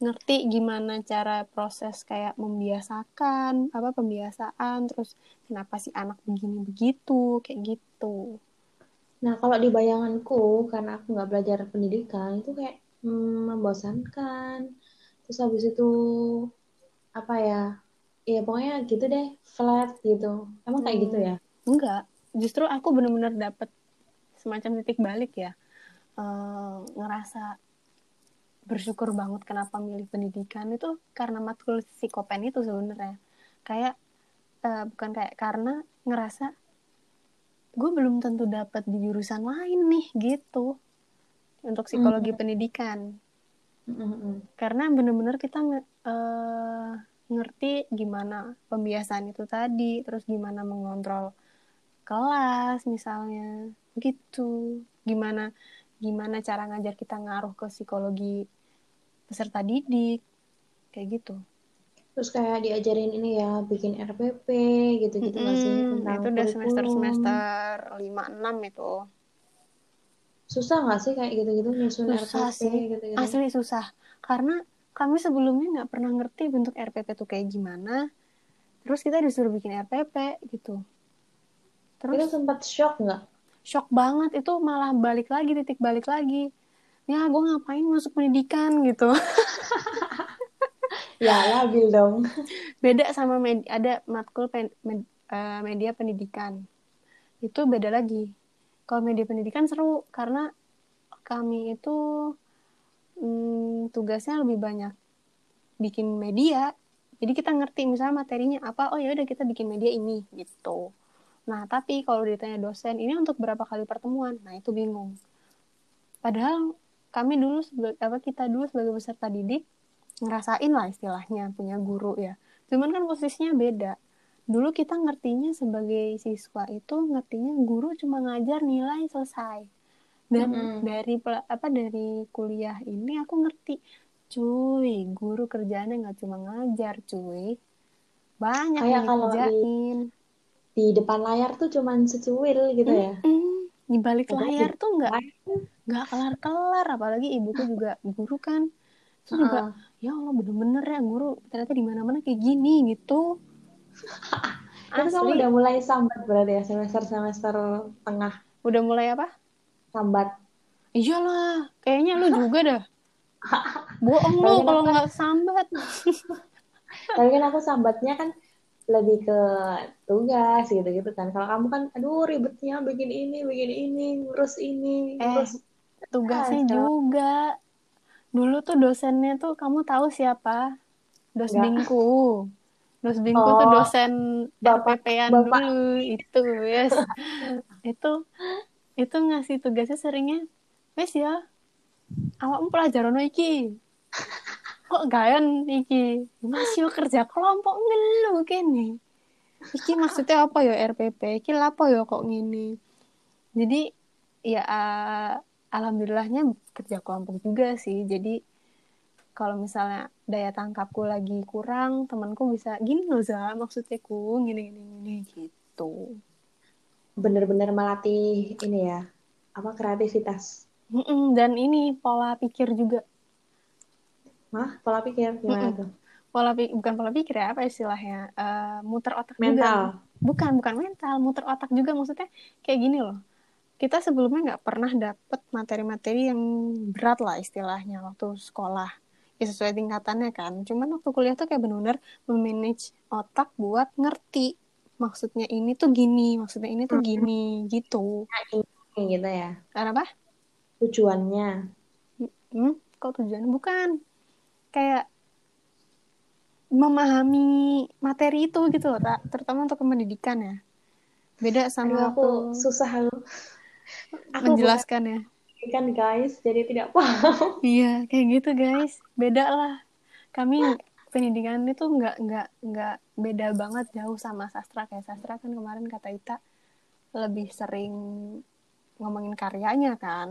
Ngerti gimana cara proses kayak membiasakan apa pembiasaan terus kenapa si anak begini begitu kayak gitu. Nah kalau di bayanganku karena aku nggak belajar pendidikan itu kayak hmm, membosankan. Terus habis itu apa ya Iya pokoknya gitu deh flat gitu. Emang kayak gitu ya? Enggak justru aku bener-bener dapet semacam titik balik ya. Uh, ngerasa bersyukur banget kenapa milih pendidikan itu karena matkul psikopen itu sebenarnya. Kayak uh, bukan kayak karena ngerasa gue belum tentu dapat di jurusan lain nih gitu. Untuk psikologi mm -hmm. pendidikan. Mm -hmm. karena bener-bener kita uh, ngerti gimana pembiasaan itu tadi, terus gimana mengontrol kelas misalnya, gitu. Gimana gimana cara ngajar kita ngaruh ke psikologi peserta didik, kayak gitu. Terus kayak diajarin ini ya, bikin RPP gitu-gitu mm -hmm. masih tentang Itu udah semester-semester 5-6 itu. Susah gak sih kayak gitu-gitu nyusun susah RPP sih. gitu-gitu? Asli susah. Karena kami sebelumnya nggak pernah ngerti bentuk RPP itu kayak gimana. Terus kita disuruh bikin RPP gitu. Terus itu sempat shock nggak? Shock banget. Itu malah balik lagi titik balik lagi. Ya gue ngapain masuk pendidikan gitu. Ya labil dong. Beda sama med ada matkul pen med uh, media pendidikan. Itu beda lagi. Kalau media pendidikan seru karena kami itu hmm, tugasnya lebih banyak bikin media. Jadi kita ngerti misalnya materinya apa oh ya udah kita bikin media ini gitu. Nah tapi kalau ditanya dosen ini untuk berapa kali pertemuan? Nah itu bingung. Padahal kami dulu apa kita dulu sebagai peserta didik ngerasain lah istilahnya punya guru ya. Cuman kan posisinya beda. Dulu kita ngertinya sebagai siswa itu ngertinya guru cuma ngajar nilai selesai dan mm -hmm. dari apa dari kuliah ini aku ngerti cuy guru kerjanya nggak cuma ngajar cuy banyak Kayak yang dikerjain di, di depan layar tuh cuma secuil gitu ya mm -hmm. di balik layar tuh nggak nggak kelar kelar apalagi ibuku juga guru kan itu juga uh. ya allah bener-bener ya guru ternyata di mana mana kayak gini gitu Itu kamu udah mulai sambat berarti ya semester semester tengah. Udah mulai apa? Sambat. Iyalah kayaknya lu juga dah. Bohong lu kalau nggak sambat. Tapi kan aku sambatnya kan lebih ke tugas gitu-gitu kan. Kalau kamu kan aduh ribetnya bikin ini bikin ini ngurus ini eh, ngurus tugasnya ah, juga. Dulu tuh dosennya tuh kamu tahu siapa? Dos bingku. Dos bingku oh, tuh dosen RPP-an dulu itu yes. Itu itu ngasih tugasnya seringnya wes ya awakmu pelajaran iki? Kok gayan iki? Masih kerja kelompok ngelu kene. Iki maksudnya apa ya RPP iki apa ya kok gini jadi ya uh, alhamdulillahnya kerja kelompok juga sih. Jadi kalau misalnya daya tangkapku lagi kurang temanku bisa gini loh za maksudnya ku gini gini gini gitu bener-bener melatih ini ya apa kreativitas dan ini pola pikir juga Mah, pola pikir gimana tuh? Pola pikir bukan pola pikir ya, apa istilahnya? Uh, muter otak mental. juga. Bukan, bukan mental, muter otak juga maksudnya kayak gini loh. Kita sebelumnya nggak pernah dapet materi-materi yang berat lah istilahnya waktu sekolah. Ya sesuai tingkatannya kan. Cuman waktu kuliah tuh kayak benar-benar memanage otak buat ngerti maksudnya ini tuh gini, maksudnya ini tuh gini, gitu. Nah, gitu ya. Kenapa? Tujuannya. Hmm, kok tujuannya? Bukan. Kayak memahami materi itu gitu loh, tak terutama untuk pendidikan ya. Beda sama Aduh, aku susah aku. Aku menjelaskan ya. kan guys, jadi tidak paham. Iya, kayak gitu guys. Beda lah. Kami pendidikan itu nggak nggak nggak beda banget jauh sama sastra kayak sastra kan kemarin kata Ita lebih sering ngomongin karyanya kan.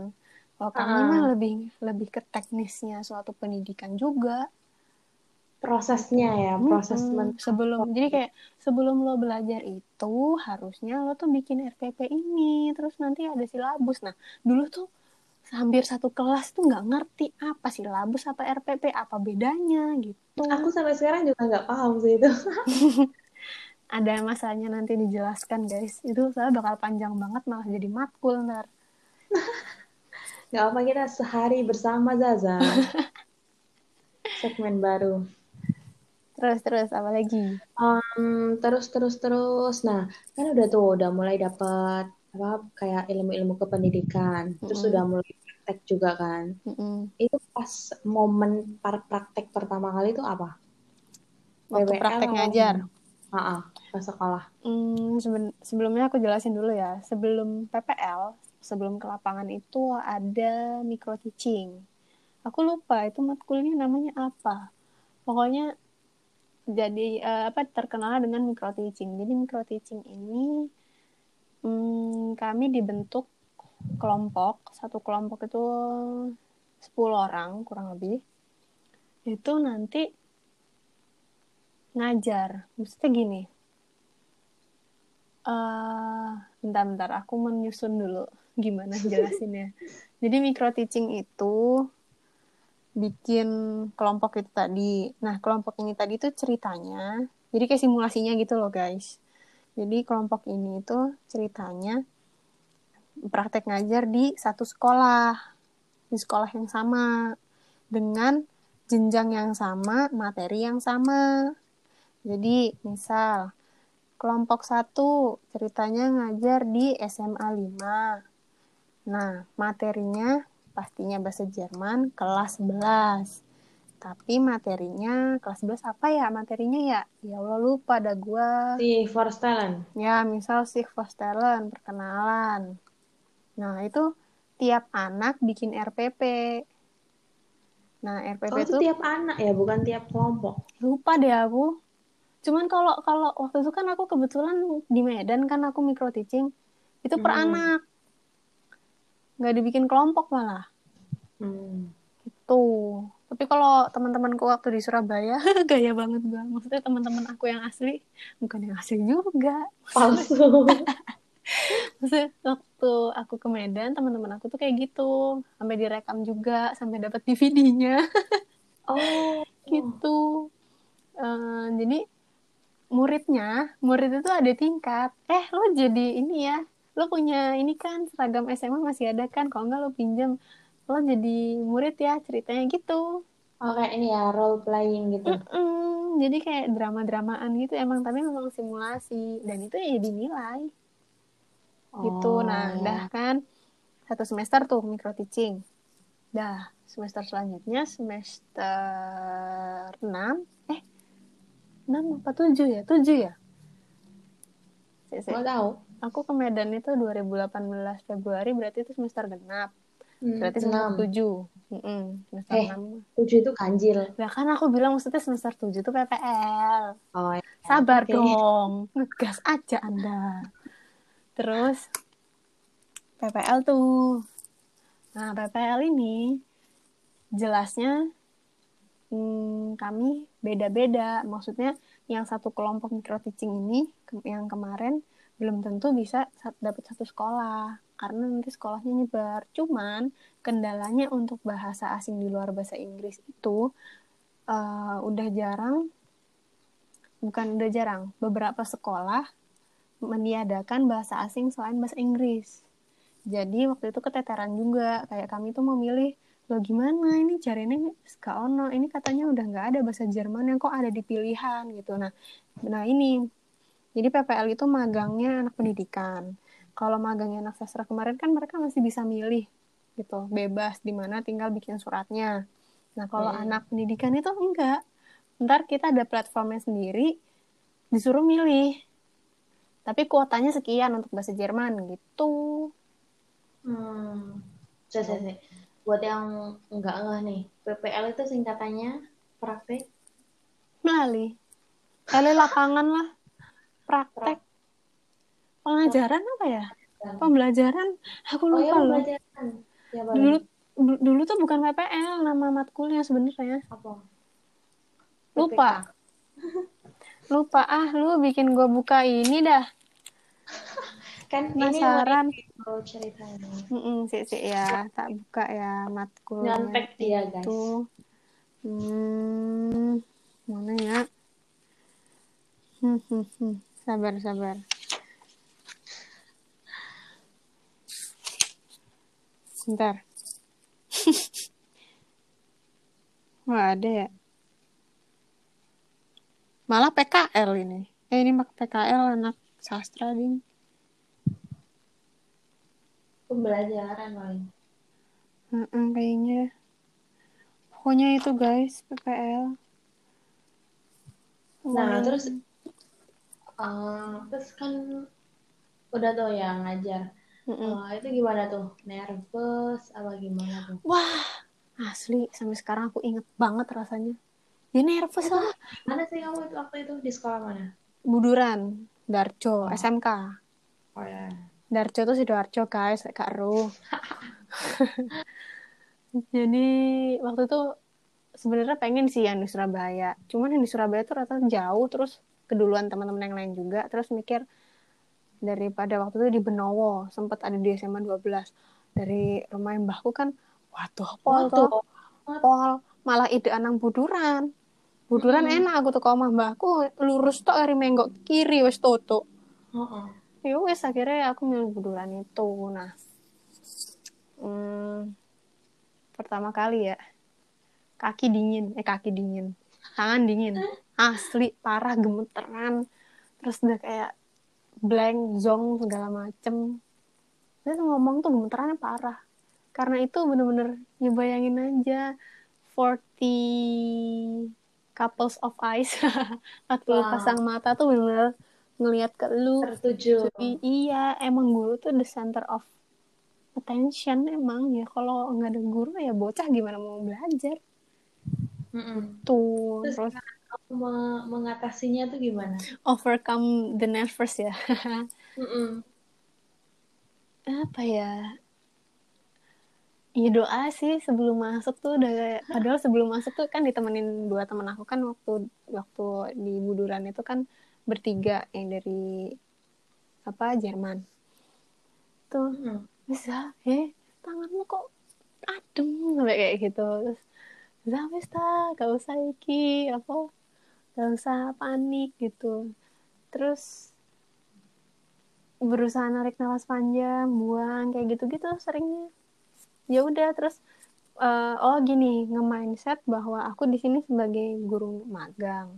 Kalau kami Ah. mah lebih lebih ke teknisnya suatu pendidikan juga. Prosesnya ya, proses sebelum jadi kayak sebelum lo belajar itu harusnya lo tuh bikin RPP ini terus nanti ada silabus nah dulu tuh hampir satu kelas tuh nggak ngerti apa silabus apa RPP apa bedanya gitu Aku sampai sekarang juga nggak paham sih itu. ada masanya nanti dijelaskan guys itu saya bakal panjang banget malah jadi matkul ntar Nggak apa kita sehari bersama Zaza. Segmen baru. terus terus apa lagi Em, terus terus terus. Nah, kan udah tuh udah mulai dapat apa kayak ilmu-ilmu kependidikan. Terus Mm-mm. udah mulai praktek juga kan. Mm-mm. Itu pas momen par praktek pertama kali itu apa? waktu BWL praktek ngajar? Ah, pas sekolah. Hmm, seben- sebelumnya aku jelasin dulu ya. Sebelum PPL, sebelum ke lapangan itu ada micro teaching. Aku lupa itu matkulnya namanya apa. Pokoknya jadi eh, apa terkenal dengan micro teaching. Jadi micro teaching ini hmm, kami dibentuk kelompok. Satu kelompok itu 10 orang kurang lebih. Itu nanti ngajar. Maksudnya gini, eh bentar-bentar, aku menyusun dulu gimana jelasinnya. Jadi micro teaching itu bikin kelompok itu tadi. Nah, kelompok ini tadi tuh ceritanya, jadi kayak simulasinya gitu loh guys. Jadi kelompok ini tuh ceritanya praktek ngajar di satu sekolah, di sekolah yang sama, dengan jenjang yang sama, materi yang sama. Jadi, misal, kelompok satu ceritanya ngajar di SMA 5. Nah, materinya pastinya bahasa Jerman kelas 11. Tapi materinya kelas 11 apa ya materinya ya? Ya Allah lupa ada gua. Si Forstellen. Ya, misal si Vostelen, perkenalan. Nah, itu tiap anak bikin RPP. Nah, RPP Oh, itu tuh tiap anak ya, bukan tiap kelompok. lupa deh aku. Cuman kalau kalau waktu itu kan aku kebetulan di Medan kan aku micro teaching itu per Hmm. anak. Nggak dibikin kelompok malah. Hmm. Gitu. Tapi kalau teman-temanku waktu di Surabaya gaya banget bang. Maksudnya teman-teman aku yang asli bukan yang asli juga. Palsu. Maksudnya waktu aku ke Medan teman-teman aku tuh kayak gitu. Sampai direkam juga, sampai dapat DVD-nya Oh. gitu. Eh, jadi muridnya, murid itu ada tingkat. Eh, lo jadi ini ya, lo punya ini kan seragam SMA masih ada kan? Kalau enggak lo pinjam, lo jadi murid ya ceritanya gitu. Oh, kayak ini ya, role playing gitu. Mm-mm, jadi kayak drama-dramaan gitu emang, tapi memang simulasi dan itu ya dinilai gitu. Oh, Nah, ya. dah kan satu semester tuh micro teaching. Dah, semester selanjutnya semester 6 eh 6 apa 7 ya? 7 ya? Mau tahu? Aku ke Medan itu 2018 Februari berarti itu semester genap. Hmm, Berarti semester 6. 7. Mm-mm, semester Eh. 6. 7 itu ganjil. Lah kan aku bilang maksudnya semester 7 tuh PPL. Oh, ya. Sabar Oke. dong, ngegas aja Anda. Terus PPL tuh. Nah, PPL ini jelasnya hmm, kami beda-beda. Maksudnya yang satu kelompok micro teaching ini ke- yang kemarin belum tentu bisa sa- dapat satu sekolah karena nanti sekolahnya nyebar. Cuman kendalanya untuk bahasa asing di luar bahasa Inggris itu eh, udah jarang bukan udah jarang beberapa sekolah meniadakan bahasa asing selain bahasa Inggris. Jadi waktu itu keteteran juga. Kayak kami tuh memilih lo gimana? Ini jarene gak ono. Ini katanya udah nggak ada bahasa Jerman yang kok ada di pilihan gitu. Nah nah ini. Jadi PPL itu magangnya anak pendidikan. Kalau magangnya anak sastra kemarin kan mereka masih bisa milih gitu. Bebas di mana tinggal bikin suratnya. Nah kalau Hmm. anak pendidikan itu enggak. Ntar kita ada platformnya sendiri disuruh milih tapi kuotanya sekian untuk bahasa Jerman gitu. Hmm. Cek, cek. Buat yang enggak enggak nih, PPL itu singkatannya praktek? Melalui. Kali lapangan lah. Praktek. Pengajaran apa ya? Pembelajaran. Aku Oh ya, lupa loh. pembelajaran. Ya, dulu du- dulu tuh bukan PPL nama matkulnya sebenarnya. Apa? lupa lupa ah lu bikin gua buka ini dah Kan Penasaran. ini ceritanya. Mm sih sih ya tak buka ya matkul Nyontek dia, guys. itu hmm, mana ya hmm, hmm, hmm. sabar sabar Bentar. Wah, ada ya. Malah PKL ini. Eh, ini mak PKL anak sastra, Ding. Pembelajaran paling. Heeh, kayaknya. Pokoknya itu guys, PPL. Nah, terus eh, terus kan udah tuh ya ngajar. Mm-mm. Eh, itu gimana tuh? Nervous apa gimana tuh? Wah, asli sampai sekarang aku inget banget rasanya. Ya nervous lah. Mana sih kamu itu waktu itu di sekolah mana? Buduran, Darjo, SMK. Oh ya. Darjo tuh Sidoarjo guys, Kak Ru. Jadi waktu itu sebenarnya pengen sih yang di Surabaya. Cuman yang di Surabaya tuh rata jauh terus keduluan teman-teman yang lain juga. Terus mikir daripada waktu itu di Benowo sempat ada di SMA 12 dari rumah mbahku kan waduh pol toh pol malah ide anang buduran buduran Mm-mm. enak aku tuh omah mbahku lurus tok dari menggok kiri wes toto Heeh. ya wes akhirnya aku milih buduran itu. Nah hmm, pertama kali ya kaki dingin. Eh kaki dingin. Tangan dingin. Asli parah gemeteran. Terus udah kayak blank zong segala macem. Terus ngomong tuh gemeterannya parah. Karena itu bener-bener ya bayangin aja 40 couples of eyes 40 Wow. pasang mata tuh bener-bener ngelihat ke lu Tertuju. jadi iya emang guru tuh the center of attention emang ya kalau nggak ada guru ya bocah gimana mau belajar Mm-mm. tuh Terus terus Aku me- mengatasinya tuh gimana? overcome the nervous ya apa ya ya doa sih sebelum masuk tuh udah padahal sebelum masuk tuh kan ditemenin dua teman aku kan waktu waktu di Buduran itu kan bertiga yang dari apa Jerman. Tuh Mm-mm. bisa eh tanganmu kok adem sampai kayak gitu. Terus bisa ta gak usah iki apa gak usah panik gitu. Terus berusaha narik nafas panjang buang kayak gitu gitu seringnya ya udah terus eh, oh gini nge-mindset bahwa aku di sini sebagai guru magang.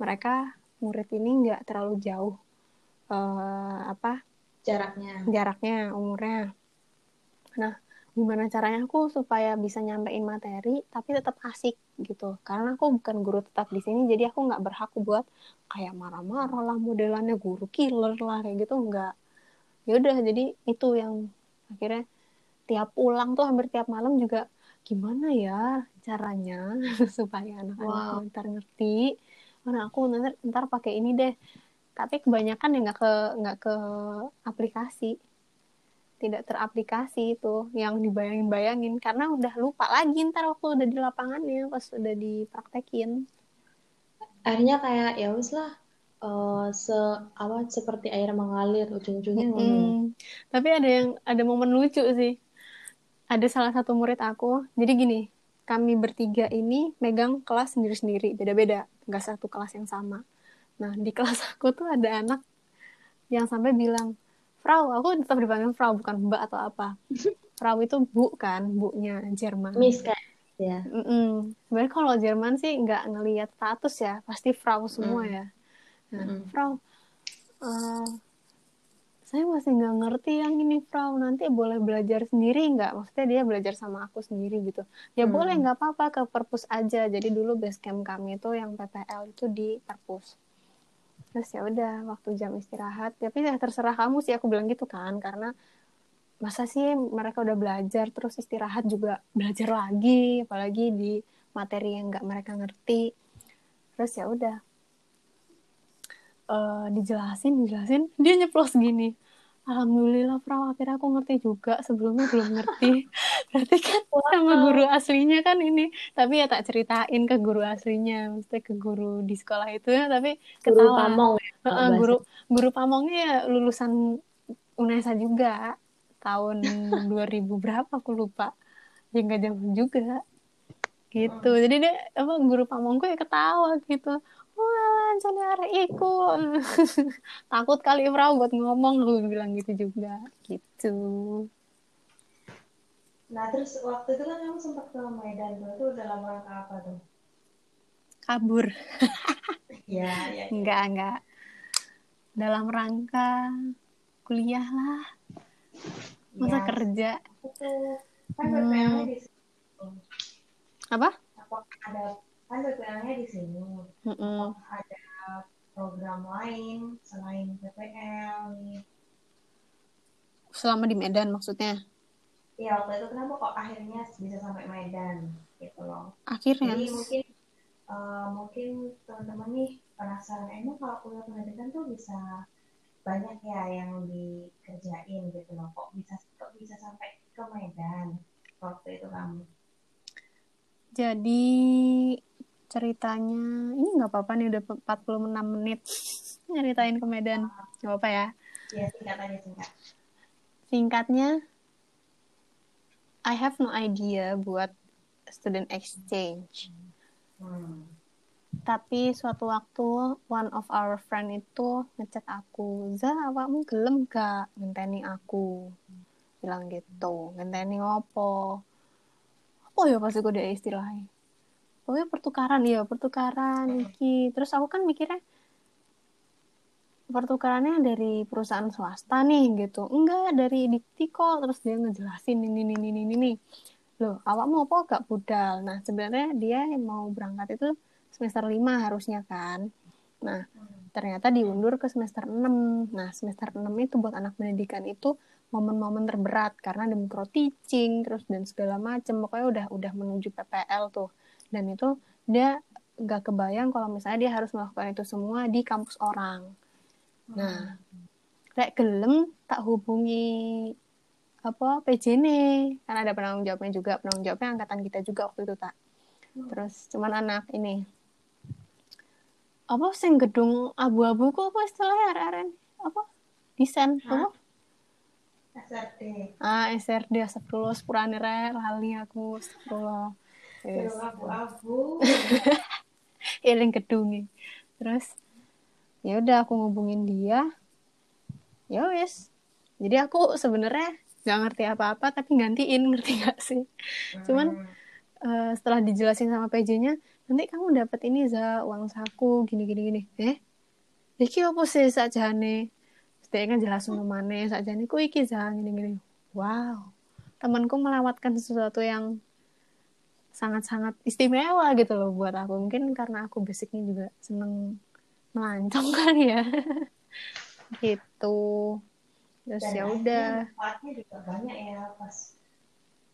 Mereka murid ini nggak terlalu jauh eh, apa Jaraknya. jaraknya umurnya. Nah gimana caranya aku supaya bisa nyampein materi tapi tetap asik gitu. Karena aku bukan guru tetap di sini jadi aku nggak berhak buat kayak marah-marah lah modelannya guru killer lah kayak gitu nggak. Ya udah jadi itu yang akhirnya tiap pulang tuh hampir tiap malam juga gimana ya caranya supaya anak-anak Wow. ntar ngerti karena aku nanti ntar pakai ini deh tapi kebanyakan ya nggak ke nggak ke aplikasi tidak teraplikasi itu yang dibayangin-bayangin karena udah lupa lagi ntar waktu udah di lapangannya pas udah dipraktekin Akhirnya kayak ya wis lah. eh, se apa seperti air mengalir ujung-ujungnya ngono ya. Mm. Tapi ada yang ada momen lucu sih. Ada salah satu murid aku. Jadi gini, kami bertiga ini megang kelas sendiri-sendiri, beda-beda, nggak satu kelas yang sama. Nah di kelas aku tuh ada anak yang sampai bilang, Frau, aku tetap dipanggil Frau bukan Mbak atau apa. Frau itu Bu kan, Bu-nya Jerman. Miss kayak ya. Mm-mm. Sebenarnya kalau Jerman sih nggak ngelihat status ya, pasti Frau semua Mm. ya. Nah, Mm-mm. Frau, eh, saya masih nggak ngerti yang ini Frau. Nanti boleh belajar sendiri nggak? Maksudnya dia belajar sama aku sendiri gitu. Ya Hmm. boleh nggak apa-apa. Ke perpus aja. Jadi dulu base camp kami itu yang PPL itu di perpus. Terus ya udah waktu jam istirahat. Tapi ya terserah kamu sih. Aku bilang gitu kan. Karena masa sih mereka udah belajar terus istirahat juga belajar lagi. Apalagi di materi yang nggak mereka ngerti. Terus ya udah. Eh, dijelasin dijelasin. Dia nyeplos gini Alhamdulillah Frau akhirnya aku ngerti juga. Sebelumnya belum ngerti. Berarti kan sama guru aslinya kan ini. Tapi ya tak ceritain ke guru aslinya. Mesti ke guru di sekolah itu. Ya tapi Guru ketawa. Pamong ya. Heeh, bahasa. guru guru pamongnya ya lulusan UNESA juga. Tahun 2000 berapa aku lupa. Ya nggak jauh juga. Gitu. Jadi dia apa guru pamongku ya ketawa gitu wah jadi arek iku takut kali Frau buat ngomong aku bilang gitu juga. Gitu. Nah terus waktu itu kan kamu sempat ke Medan. Tuh, itu dalam rangka apa tuh? kabur. Ya, ya. enggak enggak. Dalam rangka kuliah lah. Masa Ya, kerja. Itu kan Hmm. Di apa? Apakah ada kan PPL-nya di sini? Mm-mm. Apakah ada program lain selain PPL nih? selama di Medan maksudnya Ya waktu itu kenapa kok akhirnya bisa sampai Medan gitu loh? akhirnya Jadi mungkin eh, mungkin teman-teman nih penasaran emang kalau kuliah pendidikan tuh bisa banyak ya yang dikerjain gitu loh. Kok bisa kok bisa sampai ke Medan waktu itu kamu? Jadi ceritanya ini nggak apa-apa nih udah 46 menit nyeritain ke Medan. Nggak apa-apa ya. Ya singkat aja singkat. Singkatnya I have no idea buat student exchange. Hmm. Tapi suatu waktu one of our friend itu ngechat aku, "Za, awakmu gelem gak ngenteni aku?" Bilang gitu. Ngenteni ngopo? Apa ya pasti gue ada istilahnya? Pokoknya pertukaran ya, pertukaran iki. Terus aku kan mikirnya pertukarannya dari perusahaan swasta nih gitu. Enggak, dari Dikti kok. Terus dia ngejelasin ini ini ini ini ini. Loh, awak mau apa gak budal? Nah, sebenarnya dia yang mau berangkat itu semester 5 harusnya kan. Nah, ternyata diundur ke semester 6. Nah, semester 6 itu buat anak pendidikan itu momen-momen terberat karena ada micro teaching terus dan segala macam. Pokoknya udah udah menuju PPL tuh. Dan itu dia gak kebayang kalau misalnya dia harus melakukan itu semua di kampus orang. Nah, kayak gelem tak hubungi apa PJ nih karena ada penanggung jawabnya juga penanggung jawabnya angkatan kita juga waktu itu tak terus cuman anak ini. Apa sing gedung abu-abu kok apa istilahnya aren apa? Desain apa? SRD. ah SRD astagfirullah sepurane re lali aku astagfirullah Gedung abu-abu. eling gedungnya terus ya udah aku ngubungin dia. Ya wes jadi aku sebenarnya nggak ngerti apa-apa tapi gantiin ngerti gak sih? Cuman Hmm. eh, setelah dijelasin sama PJ-nya nanti kamu dapat ini za uang saku gini gini gini eh iki apa sih sakjane? Terus dia kan jelasin mana sakjane ku iki za gini gini wow temanku melewatkan sesuatu yang sangat-sangat istimewa gitu loh buat aku. Mungkin karena aku basicnya juga seneng melancong kali ya. Gitu. Terus ya udah. manfaatnya juga banyak ya pas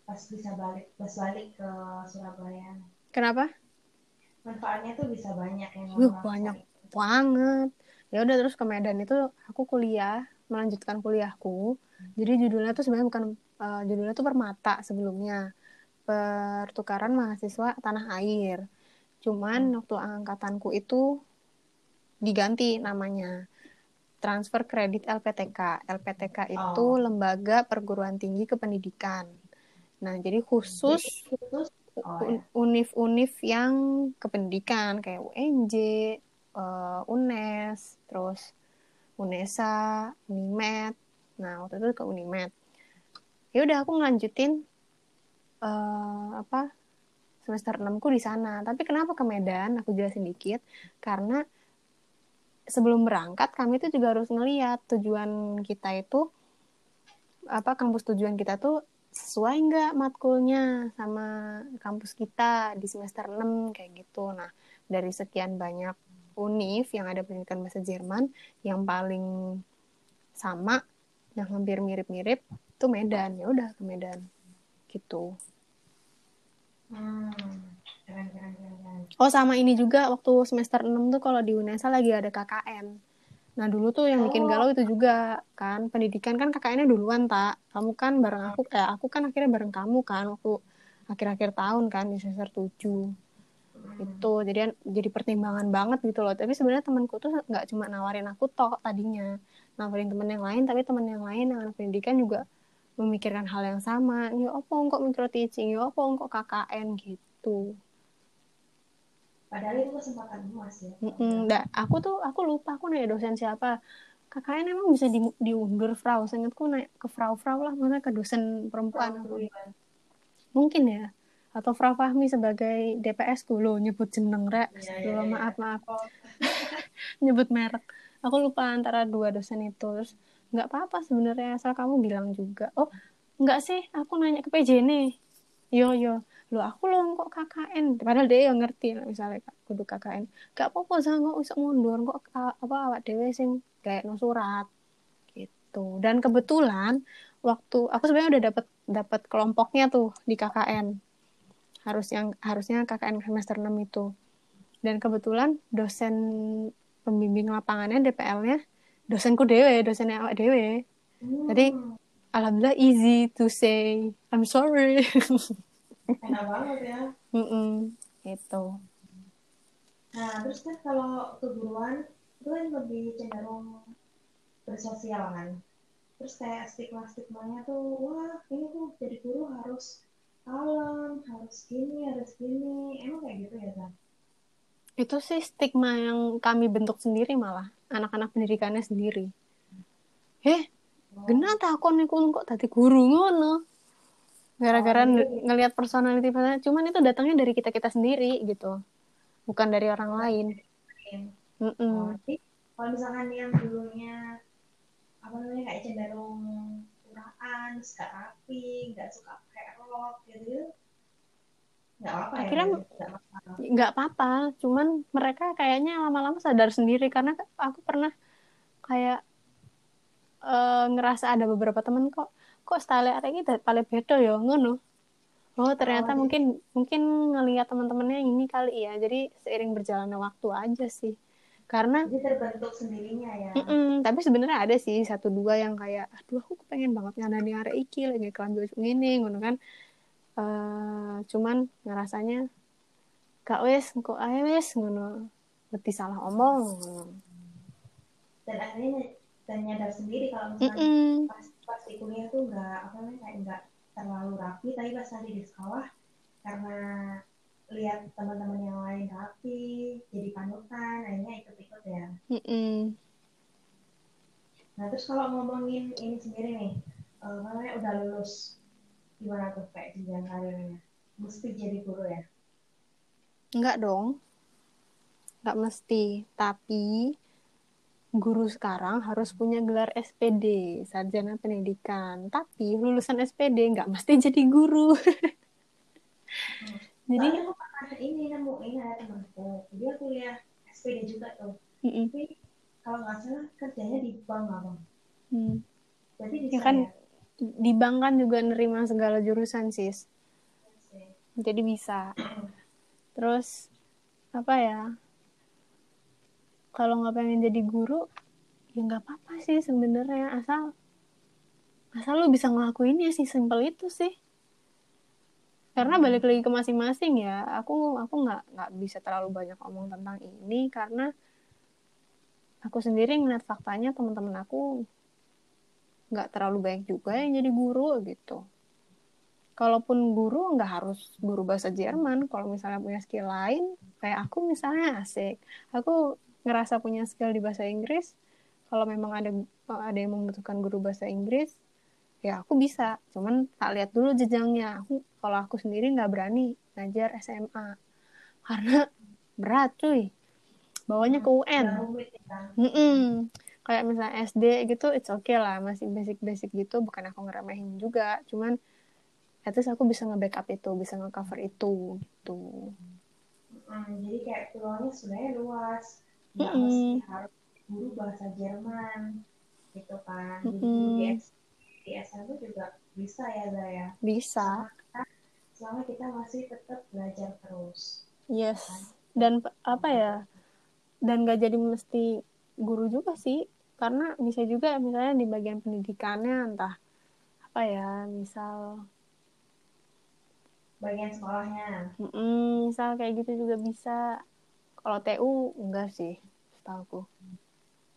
pas bisa balik pas balik ke Surabaya. kenapa? Manfaatnya tuh bisa banyak Wih, ngerasain. banyak banget. Ya udah terus ke Medan itu aku kuliah melanjutkan kuliahku. Jadi judulnya tuh sebenarnya bukan eh, judulnya tuh permata sebelumnya pertukaran mahasiswa tanah air cuman waktu angkatanku itu diganti namanya transfer kredit LPTK LPTK itu Oh. lembaga perguruan tinggi kependidikan nah jadi khusus oh, ya. un- univ-univ yang kependidikan kayak UNJ, eh, UNES, terus UNESA, Unimed. Nah, waktu itu ke Unimed. Ya udah aku ngelanjutin eh, apa semester 6 ku di sana. Tapi kenapa ke Medan? Aku jelasin dikit. Karena sebelum berangkat kami itu juga harus ngeliat tujuan kita itu apa kampus tujuan kita tuh sesuai nggak matkulnya sama kampus kita di semester 6 kayak gitu. Nah, dari sekian banyak univ yang ada pendidikan bahasa Jerman yang paling sama yang hampir mirip-mirip itu Medan. Ya udah ke Medan. Gitu. Hmm, keren, keren, keren. Oh, sama ini juga waktu semester 6 tuh kalau di UNESA lagi ada KKN. Nah, dulu tuh yang bikin Oh. galau itu juga kan pendidikan kan KKN-nya duluan, tak. Kamu kan bareng aku eh aku kan akhirnya bareng kamu kan waktu akhir-akhir tahun kan di semester 7. Hmm. Itu jadi jadi pertimbangan banget gitu loh. Tapi sebenarnya temanku tuh nggak cuma nawarin aku tok tadinya. Nawarin temen yang lain, tapi temen yang lain yang anak pendidikan juga memikirkan hal yang sama. Ya apa kok micro teaching, ya apa kok KKN gitu. Padahal itu kesempatan emas ya. Mm-mm, nggak, aku tuh aku lupa aku nanya dosen siapa. KKN emang bisa di, diundur Frau. Seingatku naik ke Frau Frau lah, mana ke dosen perempuan. Perempuan. Mungkin ya. Atau Frau Fahmi sebagai DPS ku lo nyebut jeneng rek. Iya, Astagfirullah, iya. maaf maaf Oh, nyebut merek. Aku lupa antara dua dosen itu. Terus nggak apa-apa sebenarnya asal kamu bilang juga. Oh nggak sih, aku nanya ke PJ nih. Yo yo, lo aku lo kok KKN. Padahal dia yang ngerti lah, misalnya kudu KKN. Gak apa-apa sih kok usah mundur kok apa awak dewe sing kayak no surat gitu. Dan kebetulan waktu aku sebenarnya udah dapat dapat kelompoknya tuh di KKN. Harus yang harusnya KKN semester 6 itu. Dan kebetulan dosen pembimbing lapangannya DPL-nya dosenku dewe, dosennya awak dewe. hmm, Jadi alhamdulillah easy to say I'm sorry. enak banget ya. Mm-mm, gitu. Nah, terus kan kalau keguruan itu kan lebih cenderung bersosial kan. Terus kayak stigma-stigmanya tuh, wah ini tuh jadi guru harus kalem, harus gini, harus gini. Emang kayak gitu ya, kan? Itu sih stigma yang kami bentuk sendiri malah anak-anak pendidikannya sendiri. Eh, gena takon niku kok tadi guru ngono. Gara-gara ng- ngelihat personality cuman itu datangnya dari kita-kita sendiri gitu. Bukan dari orang lain. Oh, jadi kalau misalkan yang dulunya apa namanya kayak cenderung kuraan, terus gak rapi, nggak suka pakai rok gitu, nggak apa ya? Akhirnya nggak nggak apa-apa cuman mereka kayaknya lama-lama sadar sendiri karena aku pernah kayak eh, ngerasa ada beberapa temen kok kok style arek iki paling beda ya? Ngono. Oh ternyata Oh, jadi- mungkin mungkin ngelihat teman-temannya ini kali ya jadi seiring berjalannya waktu aja sih. Karena Jadi terbentuk sendirinya ya. Mm-mm, tapi sebenarnya ada sih satu dua yang kayak aduh aku pengen banget ngandani arek iki lagi kelambi ngene ngono kan Eh, cuman ngerasanya gak wes kok ae wes ngono berarti salah omong. Dan akhirnya dan nyadar sendiri kalau misalkan Mm-mm. pas pas di kuliah tuh nggak apa namanya kayak nggak terlalu rapi, tapi pas nanti di sekolah karena lihat teman-teman yang lain rapi, jadi panutan, akhirnya ikut-ikut ya. Mm-mm. Nah, terus kalau ngomongin ini sendiri nih, apa namanya udah lulus, gimana tuh kayak jenjang karirnya? Mesti jadi guru ya? Enggak dong nggak mesti tapi guru sekarang harus punya gelar SPD sarjana pendidikan tapi lulusan SPD nggak mesti jadi guru jadi Soalnya aku pernah ini nemu ini ada temanku, dia kuliah SPD juga tuh, mm-mm. tapi kalau nggak salah kerjanya di bank abang. Hmm. Berarti bisa Ya kan ya? Di bank kan juga nerima segala jurusan sis. Jadi bisa. Terus apa ya kalau nggak pengen jadi guru ya nggak apa-apa sih sebenarnya. Asal asal lu bisa ngelakuin ya sih. Simpel itu sih. Karena balik lagi ke masing-masing ya. Aku aku nggak nggak bisa terlalu banyak ngomong tentang ini karena aku sendiri ngeliat faktanya teman-teman aku nggak terlalu banyak juga yang jadi guru gitu. Kalaupun guru nggak harus guru bahasa Jerman. Kalau misalnya punya skill lain kayak aku misalnya asik. Aku ngerasa punya skill di bahasa Inggris. Kalau memang ada ada yang membutuhkan guru bahasa Inggris ya aku bisa. Cuman tak lihat dulu jenjangnya. Aku kalau aku sendiri nggak berani ngajar SMA karena berat cuy. Bawanya ke UN ya. Mm-mm. Kayak misalnya SD gitu it's okay lah masih basic-basic gitu bukan aku ngeremehin juga cuman at least aku bisa nge-backup itu bisa nge-cover itu gitu Hmm, jadi kayak peluangnya sebenarnya luas. Nggak Mm-mm. mesti harus guru bahasa Jerman gitu kan. Jadi guru di, Mm-mm. S- di SMA juga bisa ya Zaya. bisa Selama kita masih tetap belajar terus. yes dan p- apa ya dan gak jadi mesti guru juga sih karena bisa juga misalnya di bagian pendidikannya entah apa ya misal Bagian sekolahnya. mm, misal kayak gitu juga bisa kalau TU enggak sih setahu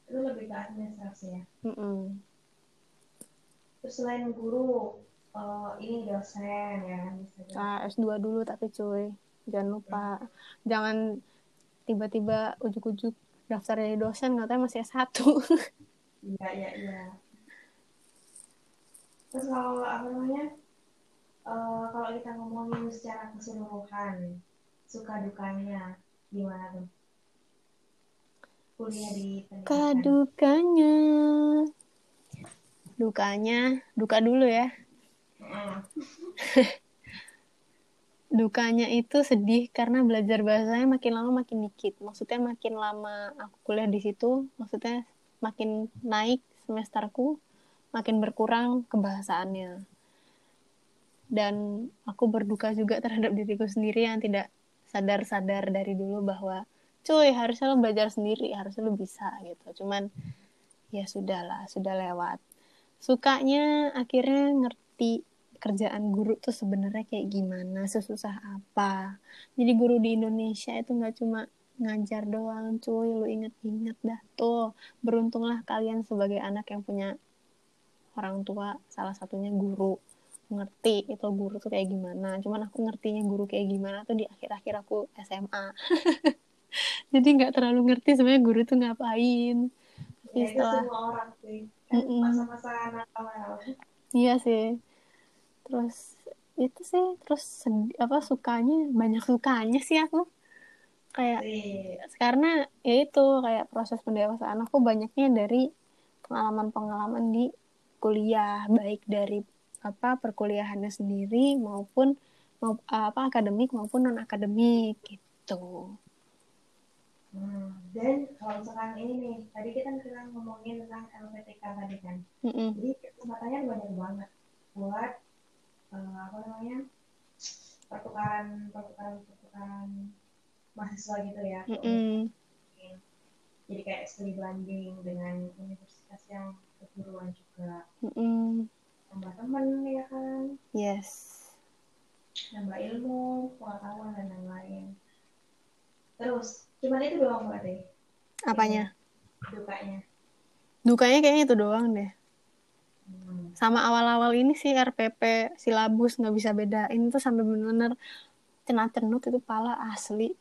Itu lebih ke administrasi ya. Mm-mm. Terus selain guru, eh, ini dosen ya bisa. Nah, S2 dulu tapi cuy jangan lupa jangan tiba-tiba ujuk-ujuk daftar jadi dosen katanya masih S1 Iya, iya, iya. Terus kalau apa namanya? eh, kalau kita ngomongin secara keseluruhan, suka dukanya gimana tuh? Kuliah di pendidikan. kadukanya dukanya duka dulu ya Mm. dukanya itu sedih karena belajar bahasanya makin lama makin dikit. Maksudnya makin lama aku kuliah di situ maksudnya makin naik semesterku makin berkurang kebahasaannya. Dan aku berduka juga terhadap diriku sendiri yang tidak sadar-sadar dari dulu bahwa cuy harusnya lo belajar sendiri harusnya lo bisa gitu. Cuman ya sudahlah sudah lewat. Sukanya akhirnya ngerti kerjaan guru tuh sebenarnya kayak gimana sesusah apa jadi guru di Indonesia itu nggak cuma ngajar doang cuy lu inget-inget dah tuh beruntunglah kalian sebagai anak yang punya orang tua salah satunya guru ngerti itu guru tuh kayak gimana cuman aku ngertinya guru kayak gimana tuh di akhir-akhir aku SMA jadi nggak terlalu ngerti sebenarnya guru tuh ngapain tapi Ya, itu setelah semua orang sih. Mm-mm. masa-masa anak awal. Iya sih. Terus itu sih terus sedih, apa sukanya banyak sukanya sih aku kayak Sih. karena ya itu kayak proses pendewasaan aku banyaknya dari pengalaman-pengalaman di kuliah baik dari apa perkuliahannya sendiri maupun mau apa akademik maupun non akademik gitu. Hmm. Dan kalau misalkan ini nih, tadi kita kan ngomongin tentang LPTK tadi kan. Mm-mm. Jadi kesempatannya banyak banget buat eh, apa namanya pertukaran pertukaran pertukaran mahasiswa gitu ya. Mm-mm. universitas. Jadi kayak studi banding dengan universitas yang keguruan juga. Mm-mm. Tambah temen ya kan, Yes. nambah ilmu, pengetahuan dan lain-lain. Terus, cuman itu doang berarti Apanya? dukanya. Dukanya kayaknya itu doang deh. Sama awal-awal ini sih RPP silabus nggak bisa bedain tuh sampai bener-bener cenat-cenut itu pala asli.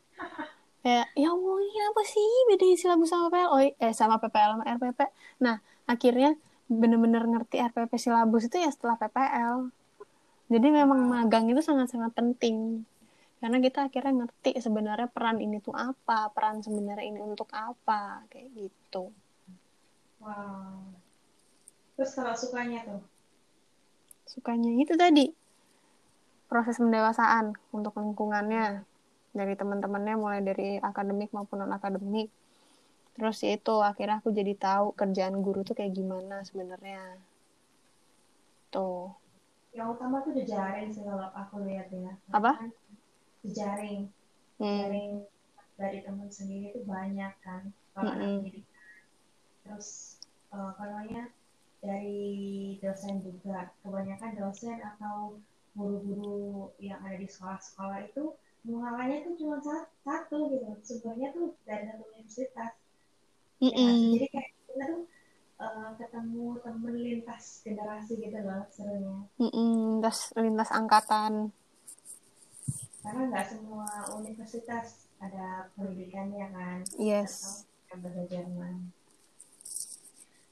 Kayak ya Allah ini apa sih? Bedain silabus sama PPL oh, eh sama PPL sama RPP nah akhirnya bener-bener ngerti RPP silabus itu ya setelah PPL jadi memang magang itu sangat-sangat penting. Karena kita akhirnya ngerti sebenarnya peran ini tuh apa peran sebenarnya ini untuk apa kayak gitu. Wow. Terus kalau sukanya tuh, sukanya itu tadi proses pendewasaan untuk lingkungannya dari teman-temannya mulai dari akademik maupun non akademik terus ya itu akhirnya aku jadi tahu kerjaan guru tuh kayak gimana sebenarnya tuh yang utama tuh jejaring sih kalau aku lihat ya. Apa? Kan Jejaring, hmm. jejaring dari teman sendiri tuh banyak kan. Kalau pendidikan. Terus namanya dari dosen juga. Kebanyakan dosen atau guru-guru yang ada di sekolah-sekolah itu menghalanya tuh cuma sa- satu gitu. Sebenarnya tuh dari satu universitas. Ya, Mm-mm. jadi kayak kita tuh eh, ketemu temen lintas generasi gitu loh serunya. Mm-mm. lintas lintas angkatan Karena nggak semua universitas ada pendidikannya kan. yes Atau bahasa Jerman.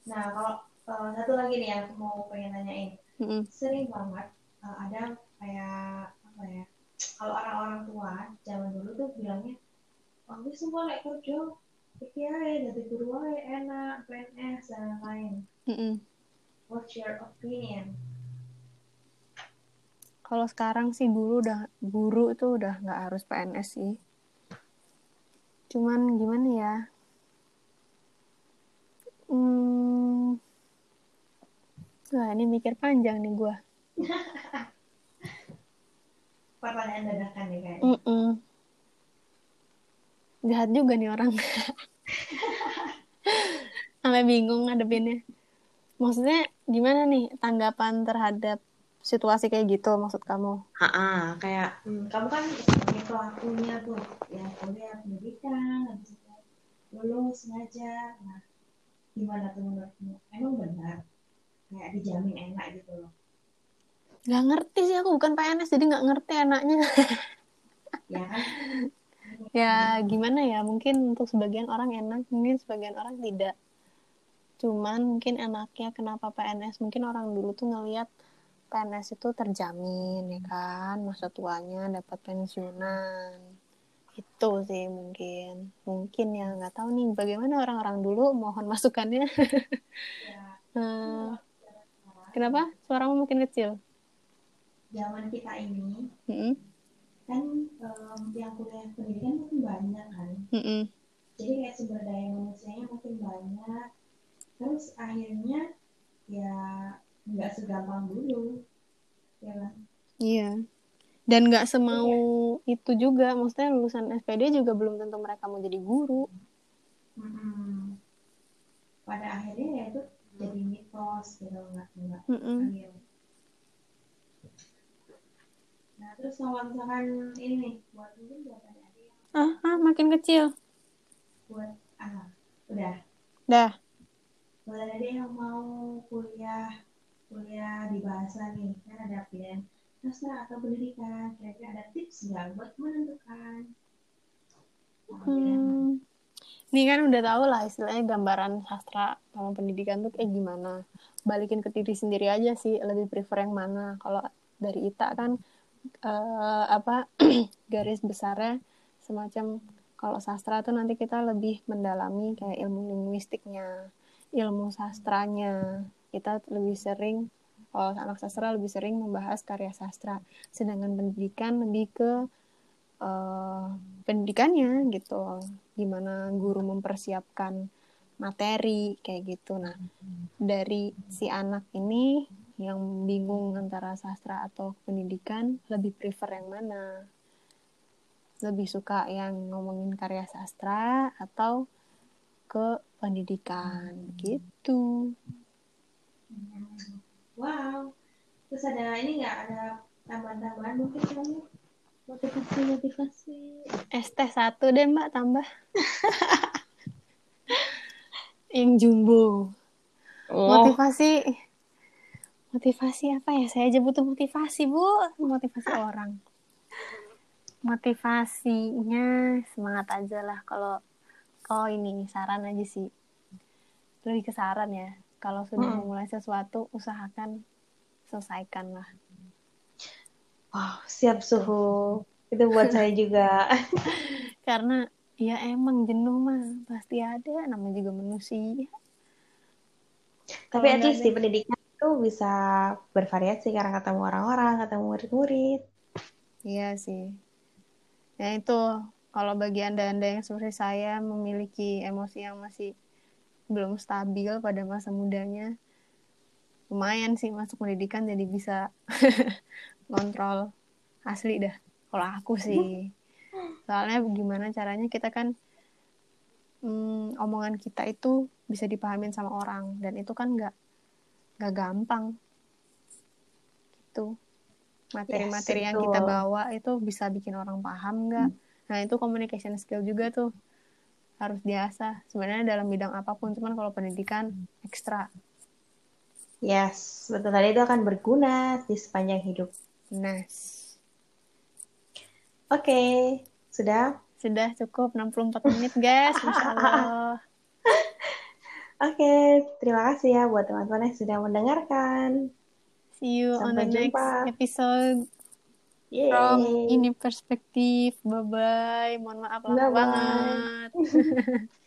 Nah kalau eh, satu lagi nih yang aku mau pengen tanyain, Mm-mm. sering banget eh, ada kayak apa ya? Kalau orang-orang tua zaman dulu tuh bilangnya, oh ini semua naik kerja, Iki ae dari guru wae enak, PNS dan lain. Mm-mm. What's your opinion? Kalau sekarang sih guru udah guru itu udah nggak harus PNS sih. Cuman gimana ya? Hmm, wah ini mikir panjang nih gua. Pertanyaan dadakan nih kayaknya. Mm-mm. Jahat juga nih orang. Sampai bingung ngadepinnya. Maksudnya gimana nih tanggapan terhadap situasi kayak gitu maksud kamu? Ah, kayak hmm, kamu kan sebagai pelakunya tuh, ya kuliah pendidikan, habis itu lulus ngajar. Nah, gimana tuh menurutmu? Emang benar kayak dijamin enak gitu loh? Gak ngerti sih aku bukan PNS jadi nggak ngerti enaknya. Ya kan? ya gimana ya mungkin untuk sebagian orang enak mungkin sebagian orang tidak. Cuman mungkin enaknya kenapa PNS mungkin orang dulu tuh ngelihat PNS itu terjamin ya kan masa tuanya dapat pensiunan itu sih mungkin mungkin ya nggak tahu nih bagaimana orang-orang dulu mohon masukannya Ya, Eh, kenapa suaramu makin kecil zaman kita ini Mm-mm, kan em, yang kuliah pendidikan makin banyak kan. mm-mm. Jadi kayak sumber daya manusianya makin banyak. Terus akhirnya ya nggak segampang dulu. Ya kan? iya dan nggak semau itu juga maksudnya lulusan SPD juga belum tentu mereka mau jadi guru Mm-mm. Pada akhirnya ya itu jadi mitos gitu nggak nggak Mm-mm. real. Nah terus kalau misalkan ini nih buat mungkin buat adik-adik yang ah ah makin kecil. Buat anak udah. Dah. Buat adik-adik yang mau kuliah kuliah di bahasa nih kan ada pilihan sastra atau pendidikan kira-kira ada tips nggak? Buat menentukan? Hmm, ini kan udah tau lah istilahnya gambaran sastra sama pendidikan tuh kayak gimana. Balikin ke diri sendiri aja sih, lebih prefer yang mana. Kalau dari Ita kan eh, apa garis besarnya semacam kalau sastra tuh nanti kita lebih mendalami kayak ilmu linguistiknya, ilmu sastranya. Kita lebih sering kalau anak sastra lebih sering membahas karya sastra, sedangkan pendidikan lebih ke eh, pendidikannya gitu gimana guru mempersiapkan materi kayak gitu. Nah dari si anak ini yang bingung antara sastra atau pendidikan lebih prefer yang mana? Lebih suka yang ngomongin karya sastra atau ke pendidikan? Gitu. Wow. Terus ada ini nggak? Ada tambahan-tambahan mungkin kamu motivasi motivasi. ST satu deh mbak tambah. Yang jumbo. Oh. Motivasi. Motivasi apa ya? Saya aja butuh motivasi bu. Motivasi orang. Motivasinya semangat aja lah. Kalau kalau ini saran aja sih. Lebih ke saran ya. Kalau sudah Mm-mm. memulai sesuatu usahakan selesaikan lah wow siap suhu. Itu buat saya juga. Karena ya emang jenuh mah pasti ada. Namanya juga manusia. Tapi Kalau at least di pendidikan itu bisa bervariasi karena ketemu orang-orang ketemu murid-murid. Iya sih. Ya itu kalau bagi anda-anda yang seperti saya memiliki emosi yang masih belum stabil pada masa mudanya, lumayan sih masuk pendidikan jadi bisa kontrol asli dah. Kalau aku sih, soalnya gimana caranya kita kan hmm, omongan kita itu bisa dipahamin sama orang. Dan itu kan nggak nggak gampang. Gitu. Materi-materi Yes, yang kita bawa itu bisa bikin orang paham nggak? Nah itu communication skill juga tuh harus diasah. Sebenarnya dalam bidang apa pun cuman kalau pendidikan ekstra. Yes betul tadi itu akan berguna di sepanjang hidup nice. Oke sudah? Sudah cukup 64 menit guys. Masya allah. Oke terima kasih ya buat teman-teman yang sudah mendengarkan. See you on the Sampai next jumpa. episode. From Yeay. ini perspektif. Bye bye mohon maaf lama banget